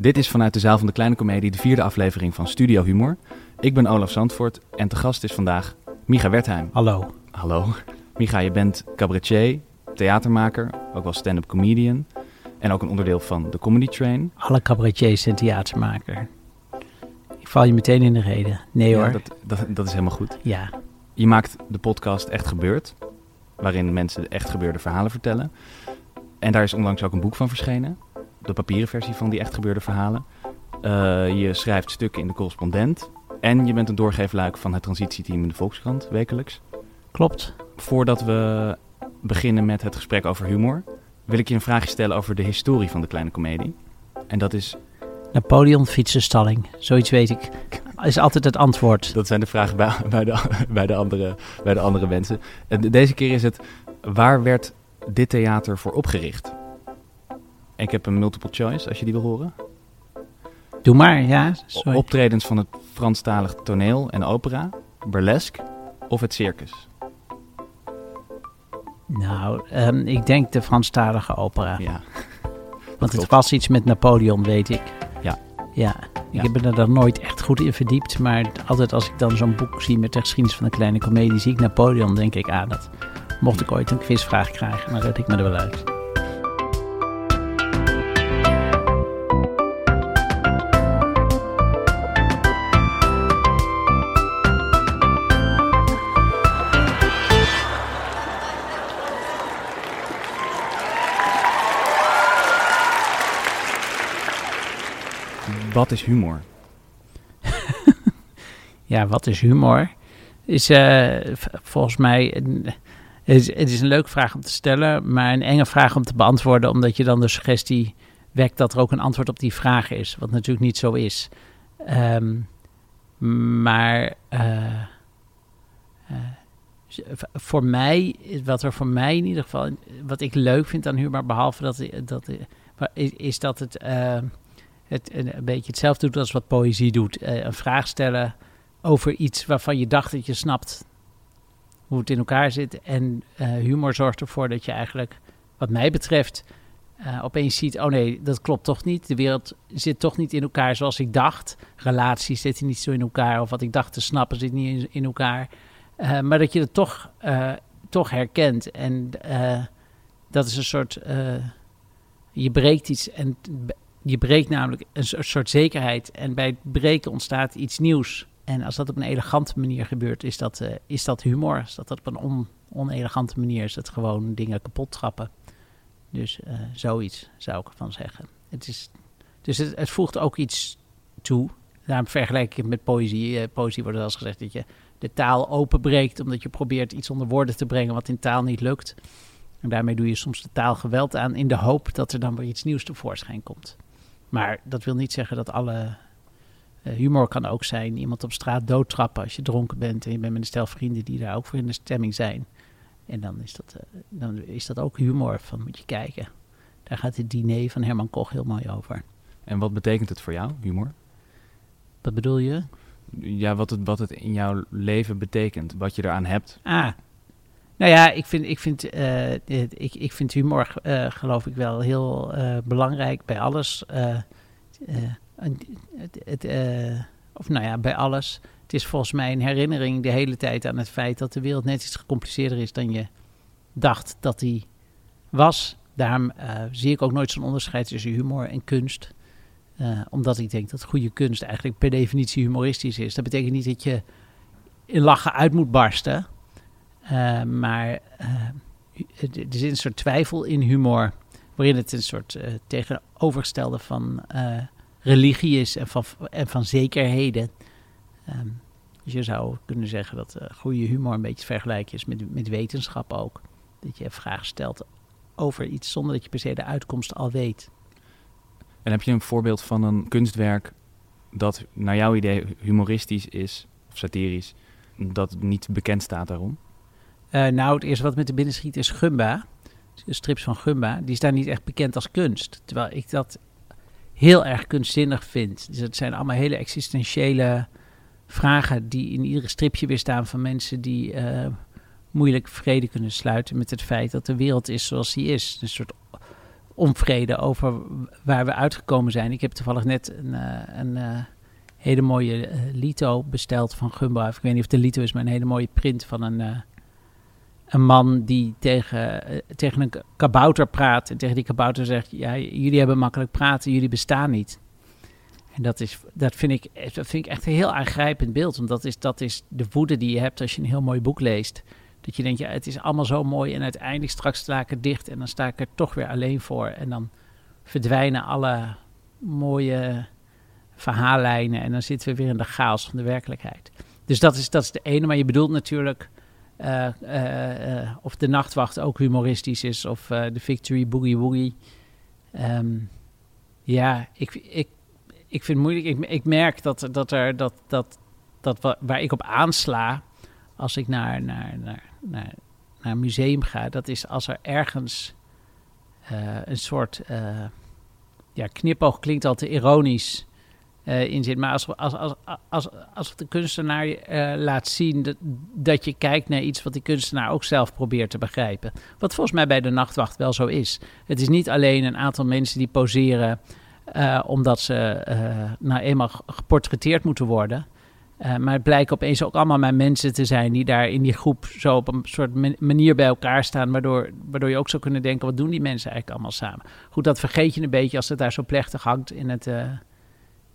Dit is vanuit de zaal van de Kleine Comedie de vierde aflevering van Studio Humor. Ik ben Olaf Zandvoort en te gast is vandaag Micha Wertheim. Hallo. Hallo. Micha, je bent cabaretier, theatermaker, ook wel stand-up comedian en ook een onderdeel van de Comedy Train. Alle cabaretiers zijn theatermaker. Ik val je meteen in de reden. Nee Ja, hoor. dat, dat, dat is helemaal goed. Ja. Je maakt de podcast Echt Gebeurd, waarin mensen echt gebeurde verhalen vertellen. En daar is onlangs ook een boek van verschenen, de papieren versie van die echt gebeurde verhalen. Eh, je schrijft stukken in de correspondent en je bent een doorgeefluik van het transitieteam in de Volkskrant, wekelijks. Klopt. Voordat we beginnen met het gesprek over humor, wil ik je een vraagje stellen over de historie van de kleine komedie. En dat is, Napoleon fietsenstalling. Zoiets weet ik. Is altijd het antwoord. dat zijn de vragen bij, bij, de, bij, de, andere, bij de andere mensen. En de- deze keer is het, waar werd dit theater voor opgericht? Ik heb een multiple choice, als je die wil horen. Doe maar, ja. Sorry. Optredens van het Franstalig toneel en opera, burlesque of het circus? Nou, ehm, ik denk de Franstalige opera. Ja, Want het was iets met Napoleon, weet ik. Ja. Ja. Ik Ja. heb me daar nooit echt goed in verdiept. Maar altijd als ik dan zo'n boek zie met de geschiedenis van de kleine komedie, zie ik Napoleon, denk ik, ah, dat mocht ik ooit een quizvraag krijgen, dan red ik me er wel uit. Wat is humor? Ja, wat is humor? Is eh, volgens mij. Is, het is een leuke vraag om te stellen, maar een enge vraag om te beantwoorden, omdat je dan de suggestie wekt dat er ook een antwoord op die vraag is, wat natuurlijk niet zo is. Ehm, maar eh, eh, voor mij, wat er voor mij in ieder geval, wat ik leuk vind aan humor, behalve dat, dat is, dat het, het een een beetje hetzelfde doet als wat poëzie doet. Eh, een vraag stellen over iets waarvan je dacht dat je snapt hoe het in elkaar zit. En eh, humor zorgt ervoor dat je eigenlijk, wat mij betreft, eh, opeens ziet: oh nee, dat klopt toch niet. De wereld zit toch niet in elkaar zoals ik dacht. Relaties zitten niet zo in elkaar. Of wat ik dacht te snappen zit niet in, in elkaar. Maar dat je het toch, toch herkent. En dat is een soort. je breekt iets en je breekt namelijk een soort- zekerheid. En bij het breken ontstaat iets nieuws. En als dat op een elegante manier gebeurt, is dat, eh, is dat humor. Als dat, dat op een on, onelegante manier is, het gewoon dingen kapot trappen. Dus eh, zoiets zou ik ervan zeggen. Het is, dus het, het voegt ook iets toe. Daarom vergelijk ik het met poëzie. Eh, poëzie wordt wel eens gezegd dat je de taal openbreekt, omdat je probeert iets onder woorden te brengen wat in taal niet lukt. En daarmee doe je soms de taal geweld aan in de hoop dat er dan weer iets nieuws tevoorschijn komt. Maar dat wil niet zeggen dat alle eh, humor kan ook zijn. Iemand op straat doodtrappen als je dronken bent en je bent met een stel vrienden die daar ook voor in de stemming zijn. En dan is dat, eh, dan is dat ook humor van moet je kijken. Daar gaat het diner van Herman Koch heel mooi over. En wat betekent het voor jou, humor? Wat bedoel je? Ja, wat het, wat het in jouw leven betekent, wat je eraan hebt. Ah, nou ja, ik vind, ik vind, eh, ik, ik vind humor, eh, geloof ik, wel heel eh, belangrijk bij alles. Het, of nou ja, bij alles. Het is volgens mij een herinnering de hele tijd aan het feit dat de wereld net iets gecompliceerder is dan je dacht dat die was. Daarom zie ik ook nooit zo'n onderscheid tussen humor en kunst. Omdat ik denk dat goede kunst eigenlijk per definitie humoristisch is. Dat betekent niet dat je in lachen uit moet barsten. Uh, maar er zit een soort twijfel in humor, waarin het een soort uh, tegenovergestelde van religie is en van, en van zekerheden. Um, dus je zou kunnen zeggen dat goede humor een beetje vergelijken is met, met wetenschap ook. Dat je vragen stelt over iets zonder dat je per se de uitkomst al weet. En heb je een voorbeeld van een kunstwerk dat naar jouw idee humoristisch is, of satirisch, dat niet bekend staat daarom? Uh, nou, het eerste wat met de binnen schiet is Gumba. Strips van Gumba. Die staan niet echt bekend als kunst. Terwijl ik dat heel erg kunstzinnig vind. Dus het zijn allemaal hele existentiële vragen die in iedere stripje weer staan van mensen die uh, moeilijk vrede kunnen sluiten met het feit dat de wereld is zoals die is. Een soort onvrede over waar we uitgekomen zijn. Ik heb toevallig net een, eh, een eh, hele mooie eh, lito besteld van Gumbo. Ik weet niet of de lito is, maar een hele mooie print van een, eh, een man die tegen, eh, tegen een kabouter praat. En tegen die kabouter zegt, ja, jullie hebben makkelijk praten, jullie bestaan niet. En dat, is, dat, vind ik, dat vind ik echt een heel aangrijpend beeld. Want dat is, dat is de woede die je hebt als je een heel mooi boek leest. Dat je denkt, ja, het is allemaal zo mooi. En uiteindelijk straks sta ik er dicht en dan sta ik er toch weer alleen voor. En dan verdwijnen alle mooie verhaallijnen. En dan zitten we weer in de chaos van de werkelijkheid. Dus dat is, dat is de ene. Maar je bedoelt natuurlijk eh, eh, eh, of de nachtwacht ook humoristisch is. Of eh, de Victory Boogie Woogie. Ehm, ja, ik, ik, ik vind het moeilijk. Ik, ik merk dat, dat er dat, dat, dat wa- waar ik op aansla als ik naar, naar, naar, naar, een museum ga, dat is als er ergens eh, een soort ja, knipoog klinkt al te ironisch uh, in zit. Maar als, als, als, als, als de kunstenaar uh, laat zien dat, dat je kijkt naar iets wat die kunstenaar ook zelf probeert te begrijpen. Wat volgens mij bij de nachtwacht wel zo is. Het is niet alleen een aantal mensen die poseren uh, omdat ze nou eenmaal geportretteerd moeten worden. Maar het blijken opeens ook allemaal maar mensen te zijn die daar in die groep zo op een soort manier bij elkaar staan, waardoor, waardoor je ook zou kunnen denken, wat doen die mensen eigenlijk allemaal samen? Goed, dat vergeet je een beetje als het daar zo plechtig hangt in het,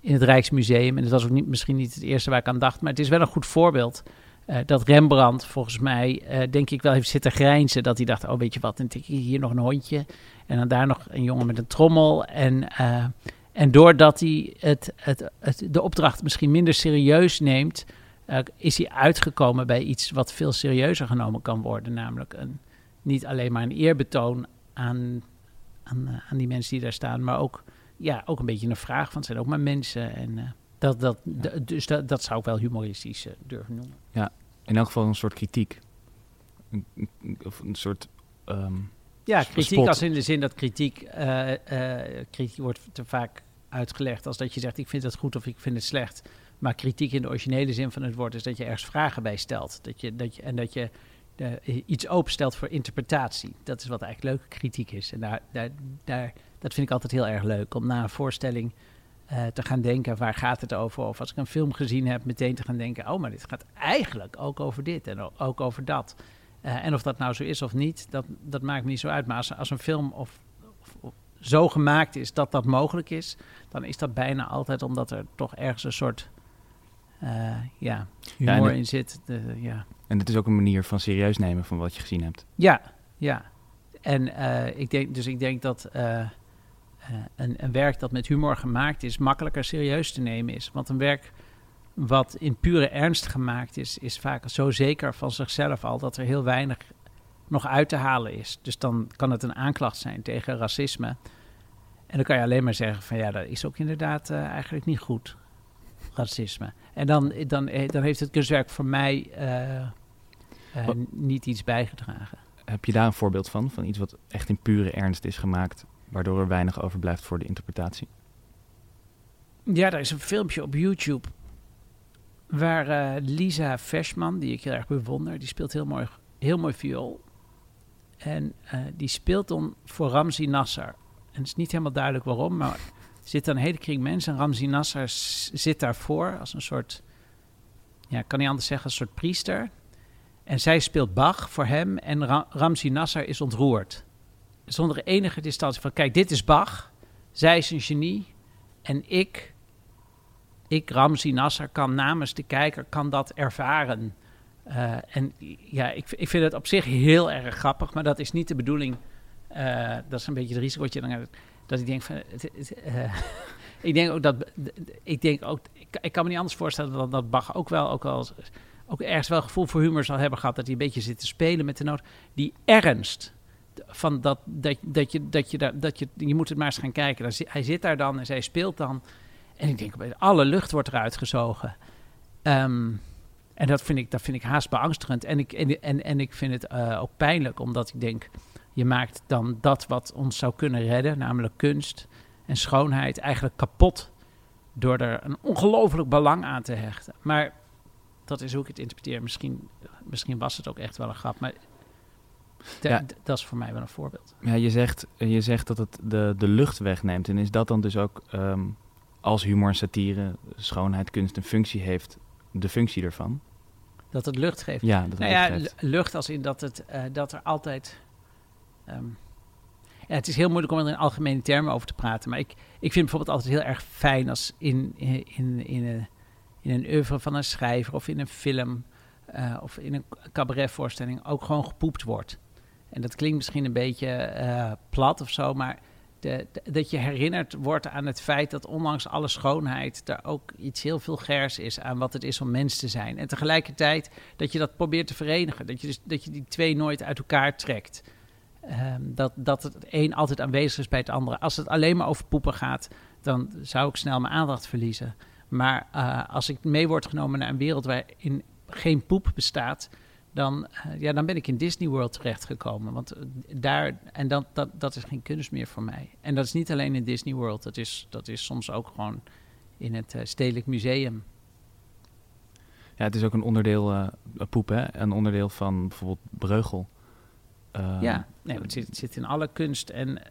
in het Rijksmuseum. En dat was ook niet, misschien niet het eerste waar ik aan dacht, maar het is wel een goed voorbeeld. Uh, dat Rembrandt volgens mij, denk ik wel, heeft zitten grijnzen. Dat hij dacht, oh weet je wat, dan tik hier nog een hondje. En dan daar nog een jongen met een trommel. En en doordat hij het, het, het, de opdracht misschien minder serieus neemt, is hij uitgekomen bij iets wat veel serieuzer genomen kan worden. Namelijk een, niet alleen maar een eerbetoon aan, aan, aan die mensen die daar staan, maar ook, ja, ook een beetje een vraag van het zijn ook maar mensen. En, uh, dat, dat, ja. Dus dat, dat zou ik wel humoristisch durven noemen. Ja, in elk geval een soort kritiek. Een, of een soort. Um, ja, kritiek spot. als in de zin dat kritiek, kritiek wordt te vaak uitgelegd als dat je zegt ik vind het goed of ik vind het slecht. Maar kritiek in de originele zin van het woord is dat je ergens vragen bij stelt. Dat je, dat je, en dat je uh, iets openstelt voor interpretatie. Dat is wat eigenlijk leuke kritiek is. En daar, daar, daar, dat vind ik altijd heel erg leuk. Om na een voorstelling uh, te gaan denken, waar gaat het over? Of als ik een film gezien heb, meteen te gaan denken... oh, maar dit gaat eigenlijk ook over dit en ook over dat. Uh, en of dat nou zo is of niet, dat, dat maakt me niet zo uit. Maar als, als een film of, of, of zo gemaakt is dat dat mogelijk is, dan is dat bijna altijd omdat er toch ergens een soort uh, ja, humor ja, in zit. De, ja. En het is ook een manier van serieus nemen van wat je gezien hebt. Ja, ja. En ik denk, dus ik denk dat een, een, werk dat met humor gemaakt is, makkelijker serieus te nemen is. Want een werk wat in pure ernst gemaakt is, is vaak zo zeker van zichzelf al dat er heel weinig nog uit te halen is. Dus dan kan het een aanklacht zijn tegen racisme. En dan kan je alleen maar zeggen van ja, dat is ook inderdaad uh, eigenlijk niet goed, racisme. En dan, dan, dan heeft het kunstwerk voor mij uh, uh, niet iets bijgedragen. Heb je daar een voorbeeld van? Van iets wat echt in pure ernst is gemaakt, waardoor er weinig overblijft voor de interpretatie? Ja, er is een filmpje op YouTube waar Lisa Versman, die ik heel erg bewonder, die speelt heel mooi, heel mooi viool. En uh, die speelt dan voor Ramzi Nasser. En het is niet helemaal duidelijk waarom, maar zit een hele kring mensen. En Ramzi Nasser zit daarvoor als een soort, ja, kan niet anders zeggen, een soort priester. En zij speelt Bach voor hem en Ra Ramzi Nasser is ontroerd. Zonder enige distantie van, kijk, dit is Bach. Zij is een genie. En ik, ik Ramzi Nasser, kan namens de kijker, kan dat ervaren. Uh, en ja, ik, ik vind het op zich heel erg grappig, maar dat is niet de bedoeling. Uh, dat is een beetje het risico dan dat ik denk van. Uh, ik denk ook dat. Ik denk ook. Ik, kan me niet anders voorstellen dan dat Bach ook wel, ook al ook ergens wel gevoel voor humor zal hebben gehad, dat hij een beetje zit te spelen met de noot. Die ernst van dat, dat, dat je, dat je, dat, je, je moet het maar eens gaan kijken. Hij zit daar dan en zij speelt dan. En ik denk, alle lucht wordt eruit gezogen. Um, en dat vind ik, dat vind ik haast beangstigend. En ik, en, en, en ik vind het uh, ook pijnlijk, omdat ik denk, je maakt dan dat wat ons zou kunnen redden, namelijk kunst en schoonheid, eigenlijk kapot door er een ongelooflijk belang aan te hechten. Maar dat is hoe ik het interpreteer. Misschien, misschien was het ook echt wel een grap. Maar Ja. Dat is voor mij wel een voorbeeld. Ja, je zegt, je zegt dat het de, de lucht wegneemt. En is dat dan dus ook ehm, als humor en satire, schoonheid, kunst een functie heeft, de functie ervan? Dat het lucht geeft. Ja, dat het Nou ja, lucht als in dat, het, eh, dat er altijd... ehm, ja, het is heel moeilijk om er in algemene termen over te praten. Maar ik, ik vind bijvoorbeeld altijd heel erg fijn als in, in, in, in, een, in een oeuvre van een schrijver of in een film... eh, of in een cabaretvoorstelling ook gewoon gepoept wordt. En dat klinkt misschien een beetje eh, plat of zo, maar dat je herinnerd wordt aan het feit dat ondanks alle schoonheid er ook iets heel vulgairs is aan wat het is om mens te zijn. En tegelijkertijd dat je dat probeert te verenigen. Dat je, dus, dat je die twee nooit uit elkaar trekt. Ehm, dat, dat het een altijd aanwezig is bij het andere. Als het alleen maar over poepen gaat, dan zou ik snel mijn aandacht verliezen. Maar eh, als ik mee word genomen naar een wereld waarin geen poep bestaat, dan, eh, ja, dan ben ik in Disney World terechtgekomen. Want eh, daar, en dat, dat, dat is geen kunst meer voor mij. En dat is niet alleen in Disney World, dat is, dat is soms ook gewoon in het eh, Stedelijk Museum. Ja, het is ook een onderdeel, poep, hè? Een onderdeel van bijvoorbeeld Breugel. Ja, nee, het, zit, het zit in alle kunst en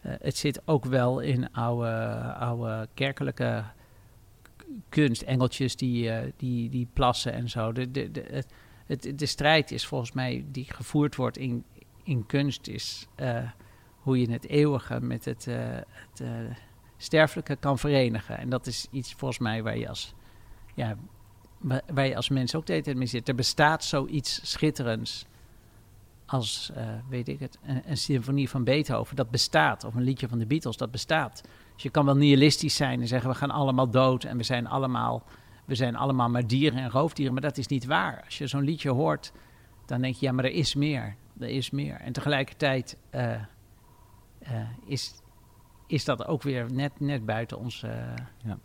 het zit ook wel in oude, oude kerkelijke kunst. Engeltjes die, die, die plassen en zo. De, de, de, het, het, de strijd is volgens mij die gevoerd wordt in, in kunst is eh, hoe je het eeuwige met het, eh, het eh, sterfelijke kan verenigen. En dat is iets volgens mij waar je als, ja, wa- waar je als mens ook de hele tijd mee zit. Er bestaat zoiets schitterends als, weet ik het, een, een symfonie van Beethoven. Dat bestaat. Of een liedje van de Beatles, dat bestaat. Dus je kan wel nihilistisch zijn en zeggen we gaan allemaal dood en we zijn allemaal, we zijn allemaal maar dieren en roofdieren. Maar dat is niet waar. Als je zo'n liedje hoort, dan denk je ja, maar er is meer. Er is meer. En tegelijkertijd eh, eh, is, is dat ook weer net, net buiten ons eh, Ja.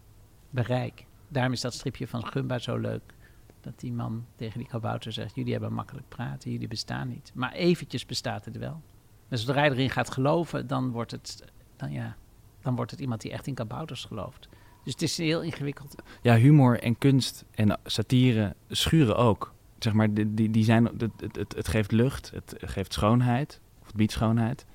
bereik. Daarom is dat stripje van Gumba zo leuk. Dat die man tegen die kabouter zegt: Jullie hebben makkelijk praten, jullie bestaan niet. Maar eventjes bestaat het wel. En zodra je erin gaat geloven, dan wordt het, dan ja, dan wordt het iemand die echt in kabouters gelooft. Dus het is heel ingewikkeld. Ja, humor en kunst en satire schuren ook. Zeg maar, die, die, zijn, het, het, het, geeft lucht, het geeft schoonheid, of het biedt schoonheid.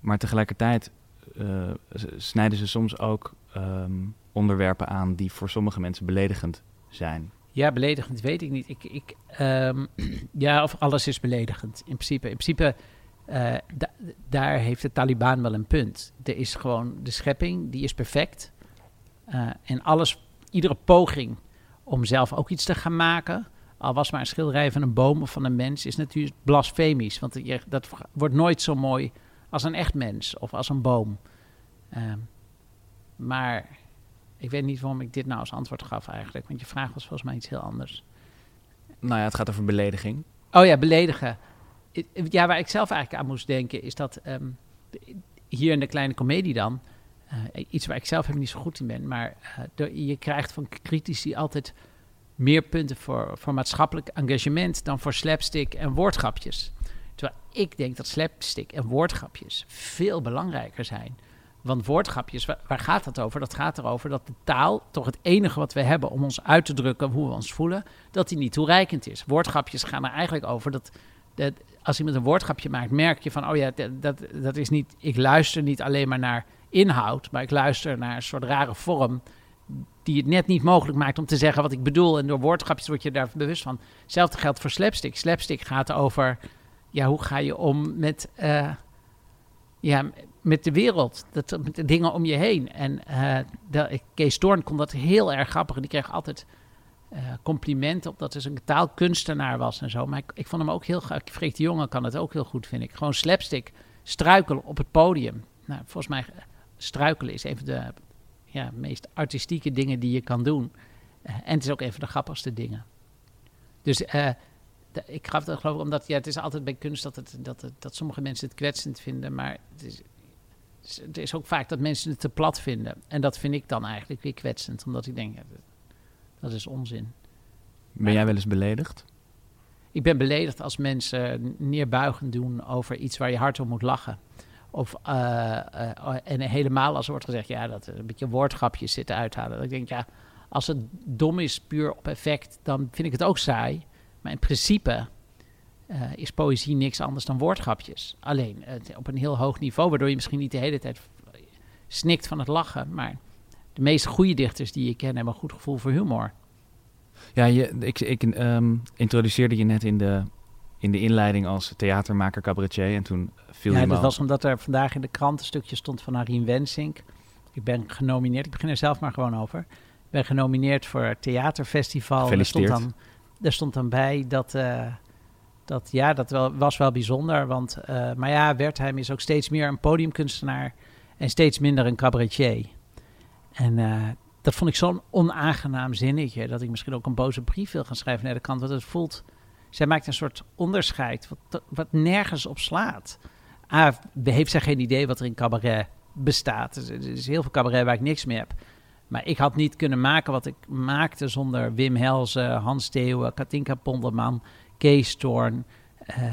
Maar tegelijkertijd eh, snijden ze soms ook ehm, onderwerpen aan die voor sommige mensen beledigend zijn. Ja, beledigend weet ik niet. Ik, ik, ehm, ja, of alles is beledigend. In principe, in principe eh, da- daar heeft de Taliban wel een punt. Er is gewoon de schepping, die is perfect. Eh, en alles, iedere poging om zelf ook iets te gaan maken, al was maar een schilderij van een boom of van een mens, is natuurlijk blasfemisch. Want je, dat wordt nooit zo mooi als een echt mens of als een boom. Ehm, maar ik weet niet waarom ik dit nou als antwoord gaf eigenlijk. Want je vraag was volgens mij iets heel anders. Nou ja, het gaat over belediging. Oh ja, beledigen. Ja, waar ik zelf eigenlijk aan moest denken is dat ehm, hier in de kleine komedie dan, eh, iets waar ik zelf helemaal niet zo goed in ben, maar eh, je krijgt van critici altijd meer punten voor, voor maatschappelijk engagement dan voor slapstick en woordgrapjes. Terwijl ik denk dat slapstick en woordgrapjes veel belangrijker zijn. Want woordgrapjes, waar, gaat dat over? Dat gaat erover dat de taal, toch het enige wat we hebben om ons uit te drukken hoe we ons voelen, dat die niet toereikend is. Woordgrapjes gaan er eigenlijk over dat, dat als iemand een woordgrapje maakt, merk je van, oh ja, dat, dat is niet, ik luister niet alleen maar naar inhoud, maar ik luister naar een soort rare vorm die het net niet mogelijk maakt om te zeggen wat ik bedoel. En door woordgrapjes word je daar bewust van. Hetzelfde geldt voor slapstick. Slapstick gaat over, ja, hoe ga je om met, eh, ja, met de wereld, dat, met de dingen om je heen. En eh, Kees Doorn kon dat heel erg grappig. En die kreeg altijd eh, complimenten op dat hij een taalkunstenaar was en zo. Maar ik, ik vond hem ook heel. Freek de Jonge kan het ook heel goed, vind ik. Gewoon slapstick, struikelen op het podium. Nou, volgens mij, struikelen is een van de ja, meest artistieke dingen die je kan doen. Eh, en het is ook een van de grappigste dingen. Dus eh, de- ik gaf dat geloof ik omdat ja, het is altijd bij kunst dat, het, dat, het, dat sommige mensen het kwetsend vinden. Maar het is, het is ook vaak dat mensen het te plat vinden. En dat vind ik dan eigenlijk weer kwetsend. Omdat ik denk, ja, dat, dat is onzin. Ben jij wel eens beledigd? Ik ben beledigd als mensen neerbuigend doen over iets waar je hard om moet lachen. Of, eh, eh, en helemaal als er wordt gezegd, ja, dat er een beetje woordgrapjes zitten uithalen. Dat ik denk, ja, als het dom is puur op effect, dan vind ik het ook saai. Maar in principe eh, is poëzie niks anders dan woordgrapjes. Alleen op een heel hoog niveau, waardoor je misschien niet de hele tijd snikt van het lachen. Maar de meeste goede dichters die je ken hebben een goed gevoel voor humor. Ja, je, ik, ik ehm, introduceerde je net in de, in de inleiding als theatermaker, cabaretier. En toen viel ja, dat was omdat er vandaag in de krant een stukje stond van Arien Wensink. Ik ben genomineerd, ik begin er zelf maar gewoon over. Ik ben genomineerd voor het theaterfestival. Er stond dan, er stond dan bij dat... Uh, dat ja, dat wel, was wel bijzonder. Want, uh, maar ja, Wertheim is ook steeds meer een podiumkunstenaar en steeds minder een cabaretier. En uh, dat vond ik zo'n onaangenaam zinnetje, dat ik misschien ook een boze brief wil gaan schrijven naar de kant. Want het voelt, zij maakt een soort onderscheid wat, wat nergens op slaat. A, heeft zij geen idee wat er in cabaret bestaat. Er is heel veel cabaret waar ik niks mee heb. Maar ik had niet kunnen maken wat ik maakte zonder Wim Helzen, Hans Theeuwen, Katinka Ponderman, Kees Toorn. Uh,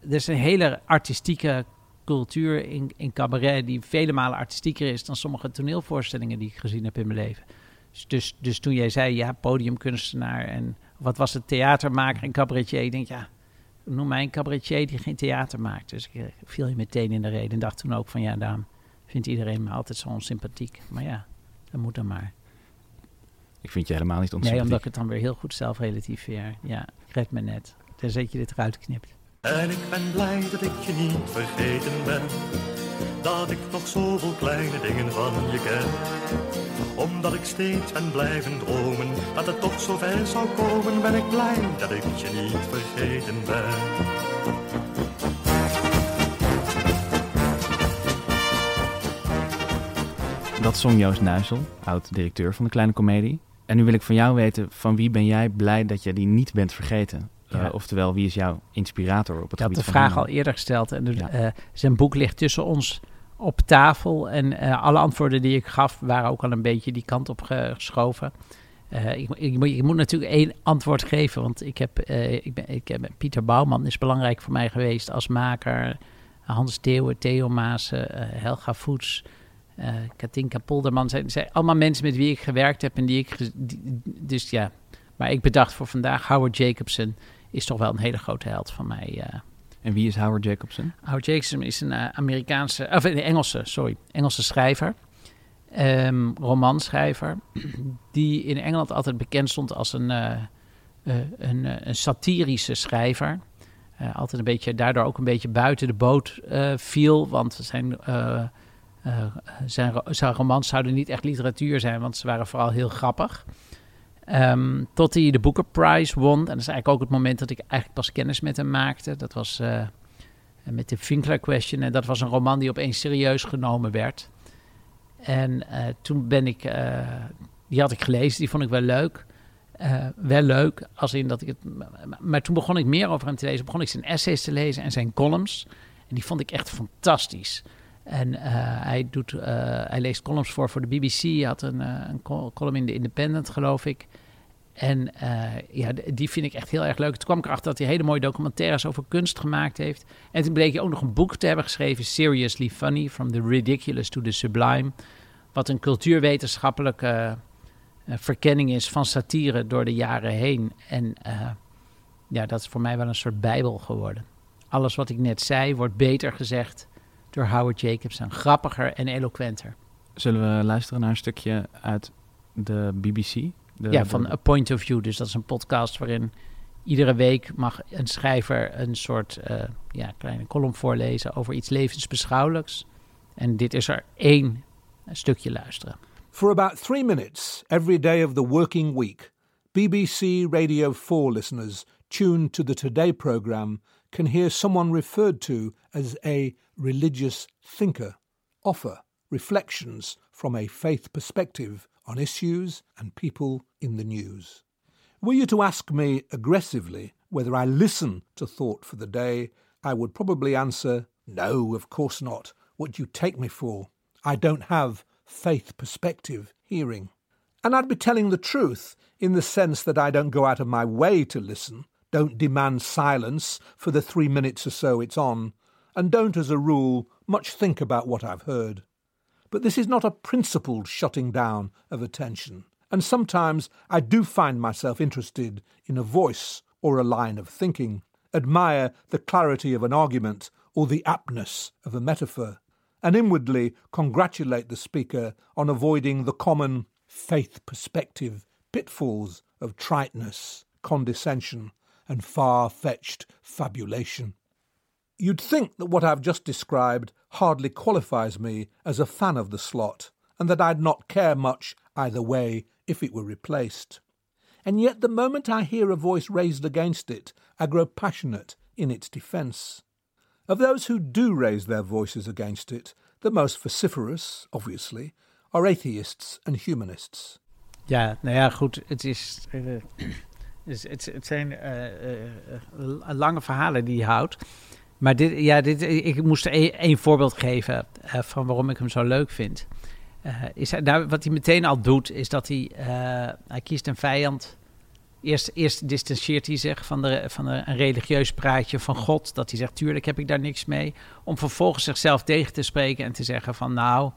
er is een hele artistieke cultuur in, in cabaret die vele malen artistieker is dan sommige toneelvoorstellingen die ik gezien heb in mijn leven. Dus, dus, dus toen jij zei, ja, podiumkunstenaar en wat was het, theatermaker en cabaretier, ik denk, ja, noem mij een cabaretier die geen theater maakt. Dus ik, eh, viel je meteen in de reden en dacht toen ook van, ja, daarom vindt iedereen me altijd zo onsympathiek. Maar ja, dat moet dan maar. Ik vind je helemaal niet onsympathiek. Nee, omdat ik het dan weer heel goed zelf relativeer. Ja, ik red me net. Tenzij je dit eruit knipt. En ik ben blij dat ik je niet vergeten ben. Dat ik nog zoveel kleine dingen van je ken. Omdat ik steeds ben blijven dromen. Dat het toch zo ver zou komen. Ben ik blij dat ik je niet vergeten ben. Dat zong Joost Nuisel, oud-directeur van de Kleine Comedie. En nu wil ik van jou weten, van wie ben jij blij dat je die niet bent vergeten? Ja. Uh, oftewel, wie is jouw inspirator op het ik gebied had de vraag al eerder gesteld. En dus, ja. uh, zijn boek ligt tussen ons op tafel. En uh, alle antwoorden die ik gaf waren ook al een beetje die kant op geschoven. Ik, ik, moet, ik, moet natuurlijk één antwoord geven. Want ik heb, ik ben, ik heb, Pieter Bouwman is belangrijk voor mij geweest als maker. Hans Theeuwen, Theo Maassen, Helga Voets... Katinka Polderman zijn, zijn allemaal mensen met wie ik gewerkt heb en die ik. Die, dus ja, maar ik bedacht voor vandaag Howard Jacobson is toch wel een hele grote held van mij. Uh. En wie is Howard Jacobson? Howard Jacobson is een uh, Amerikaanse, of een Engelse, sorry, Engelse schrijver. Um, romanschrijver, die in Engeland altijd bekend stond als een, uh, een, een, satirische schrijver. altijd een beetje, daardoor ook een beetje buiten de boot viel, want zijn, zijn, zijn romans zouden niet echt literatuur zijn, want ze waren vooral heel grappig. Um, tot hij de Booker Prize won. En dat is eigenlijk ook het moment dat ik eigenlijk pas kennis met hem maakte. Dat was uh, met de Finkler Question. En dat was een roman die opeens serieus genomen werd. En uh, toen ben ik, uh, die had ik gelezen, die vond ik wel leuk. wel leuk, als in dat ik het. Maar toen begon ik meer over hem te lezen. Begon ik zijn essays te lezen en zijn columns. En die vond ik echt fantastisch. En hij, doet, hij leest columns voor voor de BBC. Hij had een, een column in de Independent, geloof ik. En ja, die vind ik echt heel erg leuk. Toen kwam ik erachter dat hij hele mooie documentaires over kunst gemaakt heeft. En toen bleek hij ook nog een boek te hebben geschreven, Seriously Funny, From the Ridiculous to the Sublime. Wat een cultuurwetenschappelijke verkenning is van satire door de jaren heen. En ja, dat is voor mij wel een soort bijbel geworden. Alles wat ik net zei wordt beter gezegd door Howard Jacobson. Grappiger en eloquenter. Zullen we luisteren naar een stukje uit de BBC? ja, van A Point of View. Dus dat is een podcast waarin iedere week mag een schrijver een soort uh, ja, kleine column voorlezen over iets levensbeschouwelijks. En dit is er één stukje luisteren. For about three minutes every day of the working week, BBC Radio 4 listeners tuned to the Today program can hear someone referred to as a religious thinker offer reflections from a faith perspective on issues and people in the news. Were you to ask me aggressively whether I listen to Thought for the Day, I would probably answer, No, of course not. What do you take me for? I don't have faith perspective hearing. And I'd be telling the truth in the sense that I don't go out of my way to listen, don't demand silence for the three minutes or so it's on, and don't, as a rule, much think about what I've heard. But this is not a principled shutting down of attention, and sometimes I do find myself interested in a voice or a line of thinking. admire the clarity of an argument or the aptness of a metaphor, and inwardly congratulate the speaker on avoiding the common faith perspective pitfalls of triteness, condescension, and far fetched fabulation. You'd think that what I've just described hardly qualifies me as a fan of the slot, and that I'd not care much either way if it were replaced. And yet, the moment I hear a voice raised against it, I grow passionate in its defence. Of those who do raise their voices against it, the most vociferous, obviously, are atheists and humanists. Ja, nou ja, goed. Het, is, uh, het, zijn uh, uh, lange verhalen die je houdt. Maar dit, ja, dit, ik moest één voorbeeld geven van waarom ik hem zo leuk vind. is hij, nou, wat hij meteen al doet, is dat hij, hij kiest een vijand. Eerst, eerst distancieert hij zich van, de, van de, een religieus praatje van God. Dat hij zegt, tuurlijk heb ik daar niks mee. Om vervolgens zichzelf tegen te spreken en te zeggen van nou,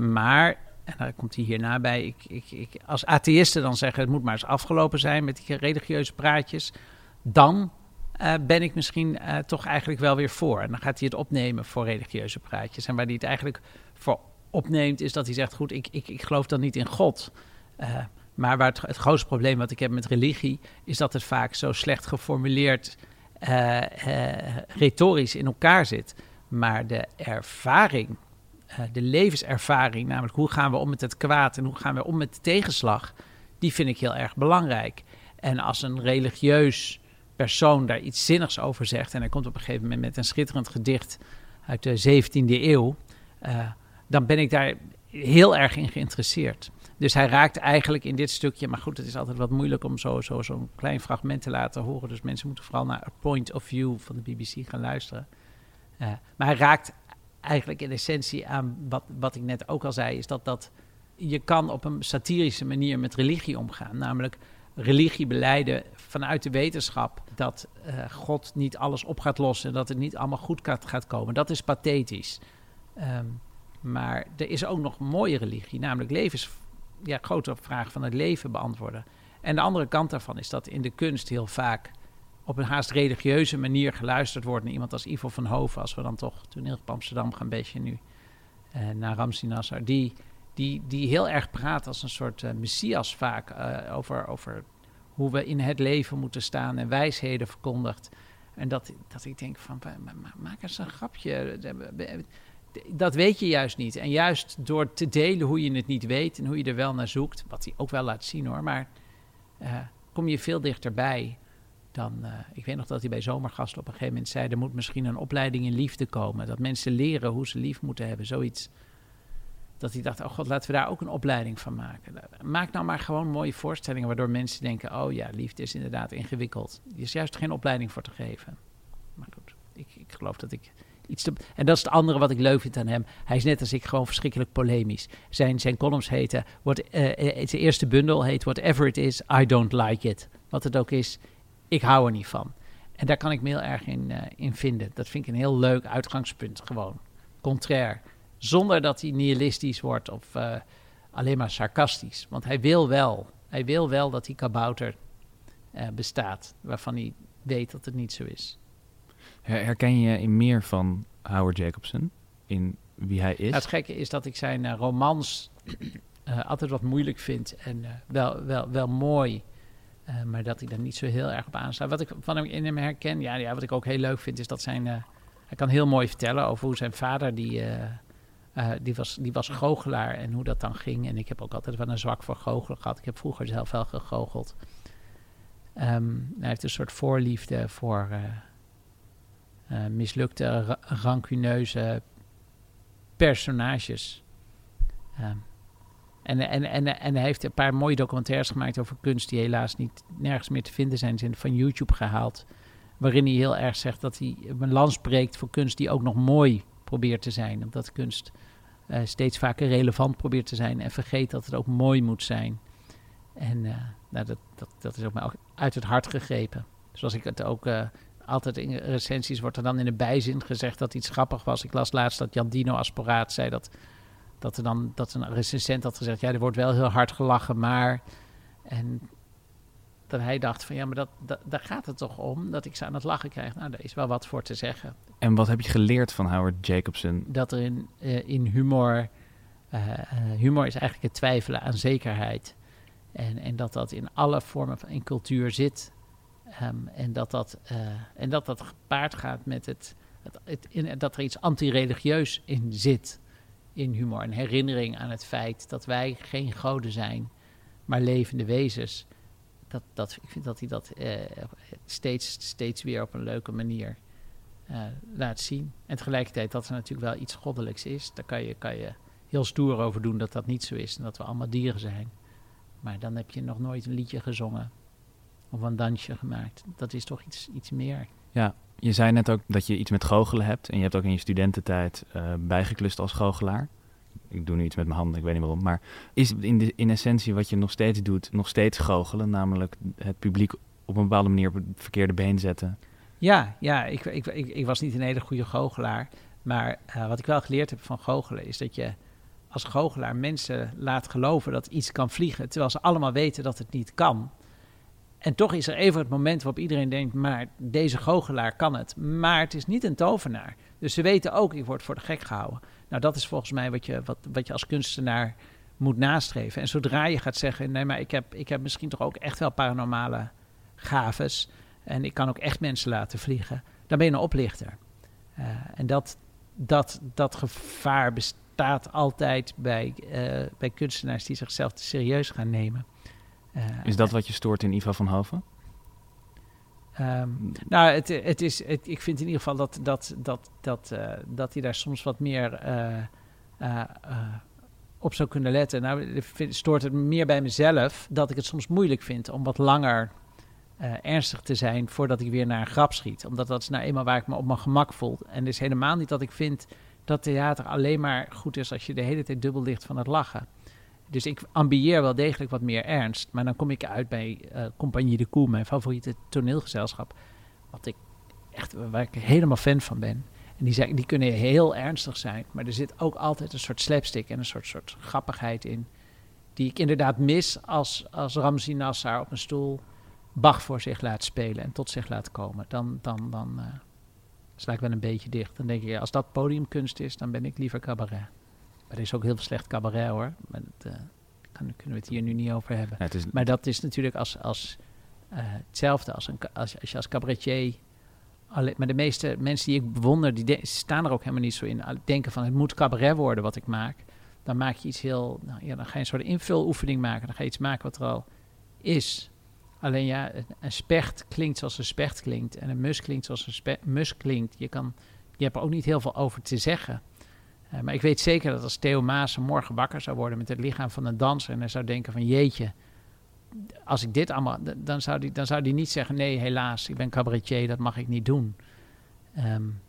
maar en daar komt hij hierna bij. Ik, ik, ik, als atheïsten dan zeggen: het moet maar eens afgelopen zijn met die religieuze praatjes. Dan uh, ben ik misschien uh, toch eigenlijk wel weer voor. En dan gaat hij het opnemen voor religieuze praatjes. En waar hij het eigenlijk voor opneemt, is dat hij zegt: Goed, ik, ik, ik geloof dan niet in God. Uh, maar waar het, het, grootste probleem wat ik heb met religie, is dat het vaak zo slecht geformuleerd, retorisch in elkaar zit. Maar de ervaring de levenservaring, namelijk hoe gaan we om met het kwaad en hoe gaan we om met de tegenslag, die vind ik heel erg belangrijk. En als een religieus persoon daar iets zinnigs over zegt, en hij komt op een gegeven moment met een schitterend gedicht uit de 17e eeuw, uh, dan ben ik daar heel erg in geïnteresseerd. Dus hij raakt eigenlijk in dit stukje, maar goed, het is altijd wat moeilijk om zo'n zo, zo klein fragment te laten horen. Dus mensen moeten vooral naar A Point of View van de BBC gaan luisteren. Uh, maar hij raakt eigenlijk in essentie aan wat, wat ik net ook al zei, is dat, dat je kan op een satirische manier met religie omgaan. Namelijk religie beleiden vanuit de wetenschap dat uh, God niet alles op gaat lossen, dat het niet allemaal goed gaat komen. Dat is pathetisch. Um, maar er is ook nog een mooie religie, namelijk levens, ja, grote vraag van het leven beantwoorden. En de andere kant daarvan is dat in de kunst heel vaak op een haast religieuze manier geluisterd wordt naar iemand als Ivo van Hoven, als we dan toch toneel op Amsterdam gaan, beetje nu uh, naar Ramsi Nasser, die, die, die heel erg praat als een soort uh, messias vaak over, over hoe we in het leven moeten staan en wijsheden verkondigt. En dat, dat ik denk van, maak eens een grapje. Dat weet je juist niet. En juist door te delen hoe je het niet weet en hoe je er wel naar zoekt, wat hij ook wel laat zien hoor, maar kom je veel dichterbij dan, uh, ik weet nog dat hij bij Zomergast op een gegeven moment zei... er moet misschien een opleiding in liefde komen. Dat mensen leren hoe ze lief moeten hebben, zoiets. Dat hij dacht, oh god, laten we daar ook een opleiding van maken. Maak nou maar gewoon mooie voorstellingen... waardoor mensen denken, oh ja, liefde is inderdaad ingewikkeld. Er is juist geen opleiding voor te geven. Maar goed, ik, ik geloof dat ik iets te... En dat is het andere wat ik leuk vind aan hem. Hij is net als ik gewoon verschrikkelijk polemisch. Zijn, zijn columns heten... What, uh, eerste bundel heet Whatever It Is, I Don't Like It. Wat het ook is, ik hou er niet van. En daar kan ik me heel erg in, uh, in vinden. Dat vind ik een heel leuk uitgangspunt gewoon. Contrair. Zonder dat hij nihilistisch wordt of uh, alleen maar sarcastisch. Want hij wil wel, hij wil wel dat die kabouter uh, bestaat. Waarvan hij weet dat het niet zo is. Herken je in meer van Howard Jacobson? In wie hij is? Nou, het gekke is dat ik zijn romans altijd wat moeilijk vind. En wel, wel, wel mooi. Uh, maar dat hij daar niet zo heel erg op aansluit. Wat ik van hem in hem herken, ja, ja wat ik ook heel leuk vind, is dat zijn. Uh, hij kan heel mooi vertellen over hoe zijn vader, die, uh, die, was, die was goochelaar en hoe dat dan ging. En ik heb ook altijd wel een zwak voor goochelen gehad. Ik heb vroeger zelf wel gegoocheld. Um, hij heeft een soort voorliefde voor mislukte, ra rancuneuze personages. Um, en, en, en, en hij heeft een paar mooie documentaires gemaakt over kunst die helaas niet nergens meer te vinden zijn. Zijn van YouTube gehaald. Waarin hij heel erg zegt dat hij een lans breekt voor kunst die ook nog mooi probeert te zijn. Omdat kunst uh, steeds vaker relevant probeert te zijn en vergeet dat het ook mooi moet zijn. En uh, nou, dat, dat, dat is ook mij uit het hart gegrepen. Zoals ik het ook uh, altijd in recensies wordt er dan in de bijzin gezegd dat iets grappig was. Ik las laatst dat Jan Dino Asporaat zei dat dat er dan dat een recensent had gezegd: ja, er wordt wel heel hard gelachen, maar. En dat hij dacht van ja, maar dat, dat, daar gaat het toch om, dat ik ze aan het lachen krijg. Nou, daar is wel wat voor te zeggen. En wat heb je geleerd van Howard Jacobson? Dat er in, eh, in humor, eh, eh, humor is eigenlijk het twijfelen aan zekerheid. En, en dat dat in alle vormen van in cultuur zit. Ehm, en, dat dat, en dat dat gepaard gaat met het, het, het in, dat er iets anti-religieus in zit. In humor. Een herinnering aan het feit dat wij geen goden zijn, maar levende wezens. Dat, dat, ik vind dat hij dat eh, steeds, steeds weer op een leuke manier eh, laat zien. En tegelijkertijd dat er natuurlijk wel iets goddelijks is. Daar kan je, kan je heel stoer over doen dat dat niet zo is. En dat we allemaal dieren zijn. Maar dan heb je nog nooit een liedje gezongen. Of een dansje gemaakt. Dat is toch iets, iets meer. Ja, je zei net ook dat je iets met goochelen hebt. En je hebt ook in je studententijd uh, bijgeklust als goochelaar. Ik doe nu iets met mijn handen, ik weet niet waarom. Maar is in, in essentie wat je nog steeds doet, nog steeds goochelen? Namelijk het publiek op een bepaalde manier op het verkeerde been zetten? Ja, ja ik, ik, ik, was niet een hele goede goochelaar. Maar uh, wat ik wel geleerd heb van goochelen is dat je als goochelaar mensen laat geloven dat iets kan vliegen, terwijl ze allemaal weten dat het niet kan. En toch is er even het moment waarop iedereen denkt, maar deze goochelaar kan het. Maar het is niet een tovenaar. Dus ze weten ook, ik word voor de gek gehouden. Nou, dat is volgens mij wat je, wat, wat je als kunstenaar moet nastreven. En zodra je gaat zeggen, nee, maar ik heb, ik heb misschien toch ook echt wel paranormale gaves. En ik kan ook echt mensen laten vliegen. Dan ben je een oplichter. Uh, en dat, dat, dat gevaar bestaat altijd bij, uh, bij kunstenaars die zichzelf te serieus gaan nemen. Uh, is dat wat je stoort in Iva van Hoven? Um, nou, het, het is, het, ik vind in ieder geval dat, dat, dat, dat, uh, dat hij daar soms wat meer uh, op zou kunnen letten. Nou, stoort het meer bij mezelf dat ik het soms moeilijk vind om wat langer ernstig te zijn voordat ik weer naar een grap schiet. Omdat dat is nou eenmaal waar ik me op mijn gemak voel. En het is helemaal niet dat ik vind dat theater alleen maar goed is als je de hele tijd dubbel ligt van het lachen. Dus ik ambieer wel degelijk wat meer ernst. Maar dan kom ik uit bij uh, Compagnie de Koe, mijn favoriete toneelgezelschap. Wat ik echt, waar ik helemaal fan van ben. En die, zijn, die kunnen heel ernstig zijn. Maar er zit ook altijd een soort slapstick en een soort, soort grappigheid in. Die ik inderdaad mis als, als Ramzi Nassar op een stoel Bach voor zich laat spelen en tot zich laat komen. Dan, dan, dan uh, sla ik wel een beetje dicht. Dan denk ik, als dat podiumkunst is, dan ben ik liever cabaret. Er is ook heel veel slecht cabaret hoor. Maar dat, uh, kan, kunnen we het hier nu niet over hebben. Ja, is... Maar dat is natuurlijk als, als, uh, hetzelfde als, een, als, als je als cabaretier... Alle, maar de meeste mensen die ik bewonder, die staan er ook helemaal niet zo in. Denken van het moet cabaret worden wat ik maak. Dan maak je iets heel... Nou, ja, dan ga je een soort invuloefening maken. Dan ga je iets maken wat er al is. Alleen ja, een specht klinkt zoals een specht klinkt. En een mus klinkt zoals een mus klinkt. Je, kan, je hebt er ook niet heel veel over te zeggen. Uh, maar ik weet zeker dat als Theo Maas morgen wakker zou worden met het lichaam van een danser en hij zou denken van jeetje, als ik dit allemaal, dan zou die, dan zou die niet zeggen nee helaas, ik ben cabaretier, dat mag ik niet doen. Um,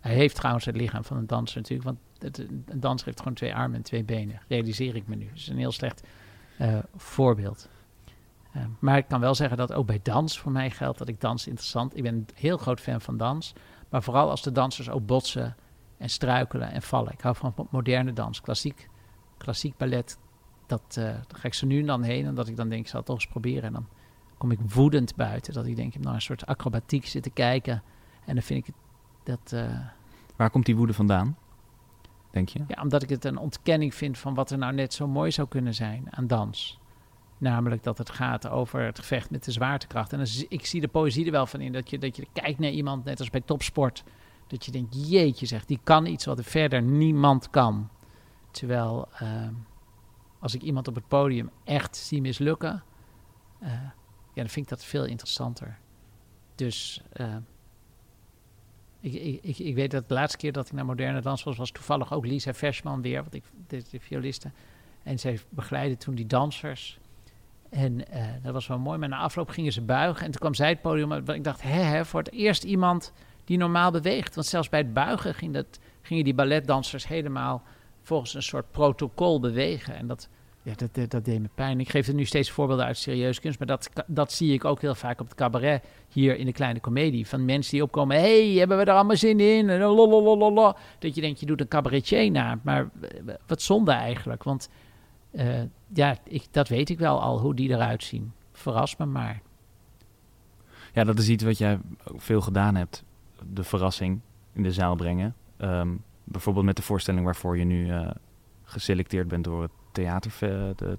hij heeft trouwens het lichaam van een danser natuurlijk, want een danser heeft gewoon twee armen en twee benen, realiseer ik me nu. Dat is een heel slecht uh, voorbeeld. Uh, maar ik kan wel zeggen dat ook bij dans voor mij geldt dat ik dans interessant. Ik ben een heel groot fan van dans, maar vooral als de dansers ook botsen en struikelen en vallen. Ik hou van moderne dans, klassiek, klassiek ballet. Dat, uh, daar ga ik zo nu en dan heen en dat ik dan denk, ik zal het toch eens proberen. En dan kom ik woedend buiten. Dat ik denk, ik heb nou een soort acrobatiek zitten kijken. En dan vind ik dat... Uh, Waar komt die woede vandaan, denk je? Ja, omdat ik het een ontkenning vind van wat er nou net zo mooi zou kunnen zijn aan dans. Namelijk dat het gaat over het gevecht met de zwaartekracht. En dan, ik zie de poëzie er wel van in. Dat je, dat je kijkt naar iemand, net als bij topsport dat je denkt, jeetje zegt, die kan iets wat er verder niemand kan. Terwijl uh, als ik iemand op het podium echt zie mislukken, uh, ja, dan vind ik dat veel interessanter. Dus uh, ik, ik, ik, weet dat de laatste keer dat ik naar moderne dans was, was toevallig ook Lisa Versman weer, want ik, de, de violiste. En zij begeleidde toen die dansers. En dat was wel mooi, maar na afloop gingen ze buigen. En toen kwam zij het podium. Ik dacht, hè, hè, voor het eerst iemand die normaal beweegt. Want zelfs bij het buigen ging dat, gingen die balletdansers helemaal volgens een soort protocol bewegen. En dat, ja, dat, dat, dat, deed me pijn. Ik geef er nu steeds voorbeelden uit serieus kunst, maar dat, dat zie ik ook heel vaak op het cabaret hier in de kleine komedie. Van mensen die opkomen, hey, hebben we er allemaal zin in? En. Dat je denkt, je doet een cabaretier na. Maar wat zonde eigenlijk, want uh, ja, ik, dat weet ik wel al, hoe die eruit zien. verras me maar. Ja, dat is iets wat jij veel gedaan hebt. De verrassing in de zaal brengen. Ehm, bijvoorbeeld met de voorstelling waarvoor je nu eh, geselecteerd bent door het theater, de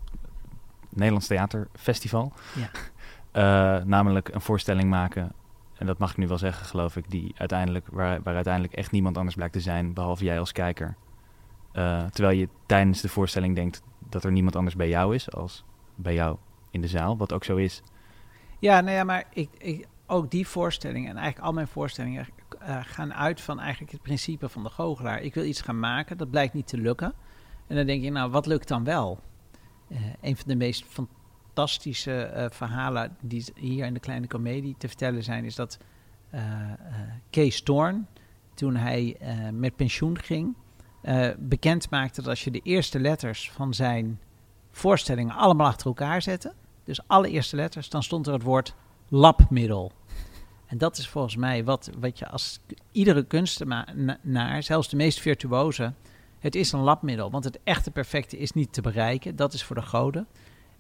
Nederlands Theaterfestival. Ja. Eh, namelijk een voorstelling maken, en dat mag ik nu wel zeggen, geloof ik, die uiteindelijk, waar, waar uiteindelijk echt niemand anders blijkt te zijn, behalve jij als kijker. Eh, terwijl je tijdens de voorstelling denkt dat er niemand anders bij jou is als bij jou in de zaal, wat ook zo is. Ja, nou ja, maar ik, ik, ook die voorstellingen en eigenlijk al mijn voorstellingen uh, gaan uit van eigenlijk het principe van de goochelaar. Ik wil iets gaan maken, dat blijkt niet te lukken. En dan denk je, nou, wat lukt dan wel? Uh, een van de meest fantastische uh, verhalen die hier in de Kleine Comedie te vertellen zijn, is dat Kees Storn, toen hij met pensioen ging, bekend maakte dat als je de eerste letters van zijn voorstellingen allemaal achter elkaar zette, dus alle eerste letters, dan stond er het woord labmiddel. En dat is volgens mij wat, wat je als iedere kunstenaar, zelfs de meest virtuoze, het is een labmiddel. Want het echte perfecte is niet te bereiken. Dat is voor de goden.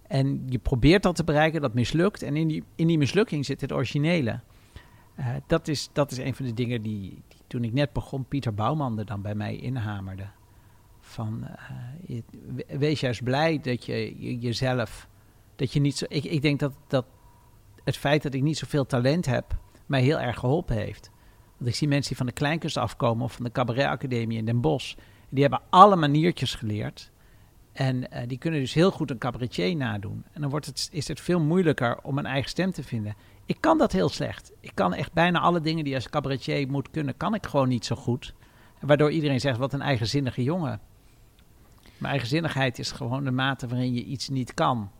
En je probeert dat te bereiken, dat mislukt. En in die, in die mislukking zit het originele. Uh, dat, is, dat is een van de dingen die, toen ik net begon, Pieter Bouwman er dan bij mij inhamerde. Van, uh, wees juist blij dat je, je, jezelf, dat je niet zo... Ik, ik denk dat, dat het feit dat ik niet zoveel talent heb, mij heel erg geholpen heeft. Want ik zie mensen die van de kleinkunst afkomen of van de cabaretacademie in Den Bosch. Die hebben alle maniertjes geleerd. En uh, die kunnen dus heel goed een cabaretier nadoen. En dan wordt het, is het veel moeilijker om een eigen stem te vinden. Ik kan dat heel slecht. Ik kan echt bijna alle dingen die als cabaretier moet kunnen, kan ik gewoon niet zo goed. Waardoor iedereen zegt, wat een eigenzinnige jongen. Maar eigenzinnigheid is gewoon de mate waarin je iets niet kan.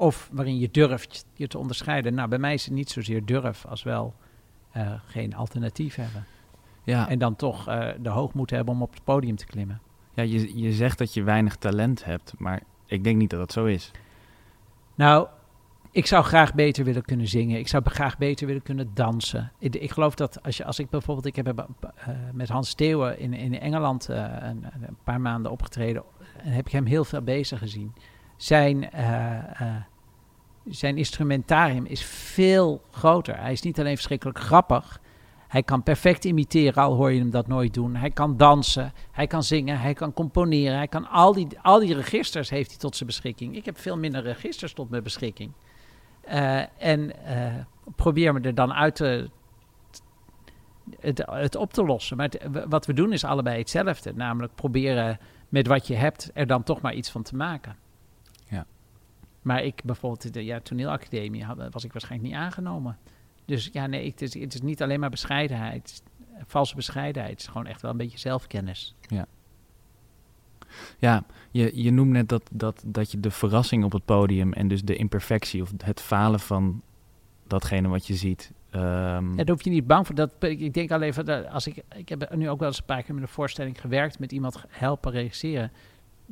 Of waarin je durft je te onderscheiden. Nou, bij mij is het niet zozeer durf als wel uh, geen alternatief hebben. Ja. En dan toch uh, de hoogmoed hebben om op het podium te klimmen. Ja, je, je zegt dat je weinig talent hebt, maar ik denk niet dat dat zo is. Nou, ik zou graag beter willen kunnen zingen. Ik zou graag beter willen kunnen dansen. Ik, ik geloof dat als, je, als ik bijvoorbeeld... Ik heb uh, met Hans Steeuwen in, in Engeland een, een, paar maanden opgetreden. En heb ik hem heel veel bezig gezien. Zijn zijn instrumentarium is veel groter. Hij is niet alleen verschrikkelijk grappig. Hij kan perfect imiteren, al hoor je hem dat nooit doen. Hij kan dansen, hij kan zingen, hij kan componeren. Hij kan al die, al die registers heeft hij tot zijn beschikking. Ik heb veel minder registers tot mijn beschikking. Uh, en uh, probeer me er dan uit het, het op te lossen. Maar wat we doen is allebei hetzelfde. Namelijk proberen met wat je hebt er dan toch maar iets van te maken. Maar ik bijvoorbeeld, de ja, toneelacademie had, was ik waarschijnlijk niet aangenomen. Dus ja, nee, het is, het is niet alleen maar bescheidenheid. Valse bescheidenheid. Het is gewoon echt wel een beetje zelfkennis. Ja. Ja, je, je noemt net dat, dat, dat je de verrassing op het podium en dus de imperfectie of het falen van datgene wat je ziet. Um... Ja, daar hoef je niet bang voor. Dat, ik denk alleen van, als ik, ik heb nu ook wel eens een paar keer met een voorstelling gewerkt, met iemand helpen regisseren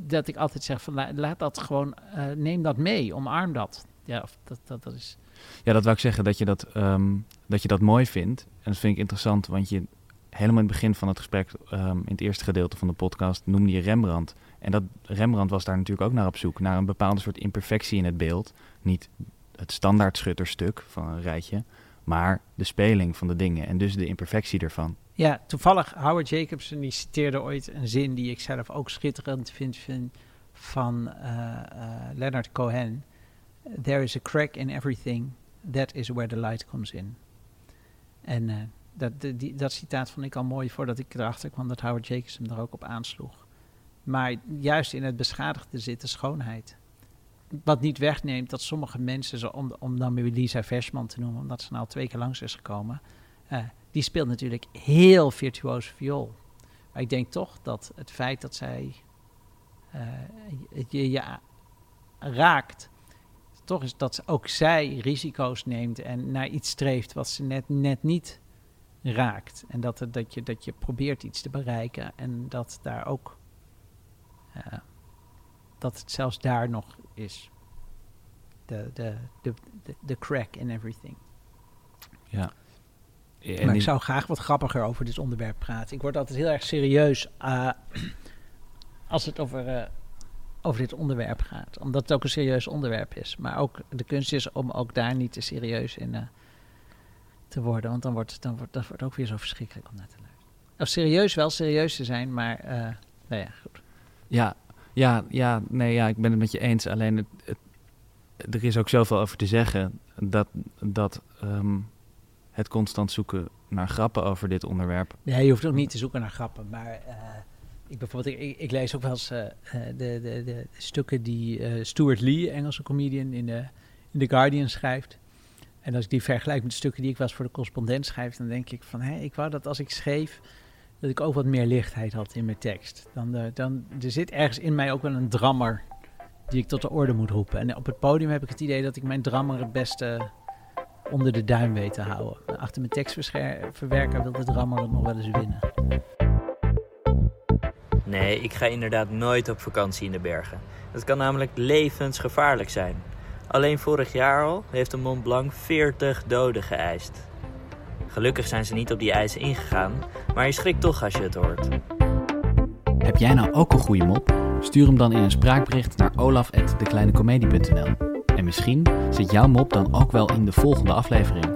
dat ik altijd zeg van laat dat gewoon, uh, neem dat mee, omarm dat. Ja, dat, dat, dat is... Ja, dat wou ik zeggen, dat je dat, um, dat je dat mooi vindt. En dat vind ik interessant, want je helemaal in het begin van het gesprek, um, in het eerste gedeelte van de podcast, noemde je Rembrandt. En dat Rembrandt was daar natuurlijk ook naar op zoek, naar een bepaalde soort imperfectie in het beeld. Niet het standaard schutterstuk van een rijtje, maar de speling van de dingen en dus de imperfectie ervan. Ja, toevallig Howard Jacobson die citeerde ooit een zin die ik zelf ook schitterend vind, van uh, uh, Leonard Cohen. There is a crack in everything, that is where the light comes in. En uh, dat, dat citaat vond ik al mooi voordat ik erachter kwam dat Howard Jacobson er ook op aansloeg. Maar juist in het beschadigde zit de schoonheid. Wat niet wegneemt dat sommige mensen, om, om dan weer Lisa Versman te noemen, omdat ze nou twee keer langs is gekomen, die speelt natuurlijk heel virtuoos viool. Maar ik denk toch dat het feit dat zij uh, je, je raakt, toch is dat ook zij risico's neemt en naar iets streeft wat ze net, net niet raakt. En dat, dat, je, dat je probeert iets te bereiken en dat daar ook, uh, dat het zelfs daar nog is. De, de, de, de crack in everything. Ja maar ik zou graag wat grappiger over dit onderwerp praten. Ik word altijd heel erg serieus uh, als het over uh, over dit onderwerp gaat. Omdat het ook een serieus onderwerp is. Maar ook de kunst is om ook daar niet te serieus in uh, te worden. Want dan wordt, dan wordt dat wordt ook weer zo verschrikkelijk om naar te luisteren. Of serieus wel serieus te zijn, maar uh, nou ja, goed. Ja, ja, ja, nee, ja, ik ben het met je eens. Alleen het, er is ook zoveel over te zeggen dat, dat um, het constant zoeken naar grappen over dit onderwerp. Ja, je hoeft ook niet te zoeken naar grappen, maar uh, ik, bijvoorbeeld, ik, ik, lees ook wel eens de, de, de, de, stukken die uh, Stuart Lee, Engelse comedian, in de, in The Guardian schrijft. En als ik die vergelijk met de stukken die ik was voor de correspondent schrijf, dan denk ik van, hé, ik wou dat als ik schreef, dat ik ook wat meer lichtheid had in mijn tekst. Dan, uh, dan, er zit ergens in mij ook wel een drammer die ik tot de orde moet roepen. En op het podium heb ik het idee dat ik mijn drammer het beste onder de duim weet te houden. Achter mijn tekstverwerker wil de drammer het nog wel eens winnen. Nee, ik ga inderdaad nooit op vakantie in de bergen. Dat kan namelijk levensgevaarlijk zijn. Alleen vorig jaar al heeft de Mont Blanc 40 doden geëist. Gelukkig zijn ze niet op die eisen ingegaan, maar je schrikt toch als je het hoort. Heb jij nou ook een goede mop? Stuur hem dan in een spraakbericht naar olaf.dekleinecomedie.nl En misschien zit jouw mop dan ook wel in de volgende aflevering.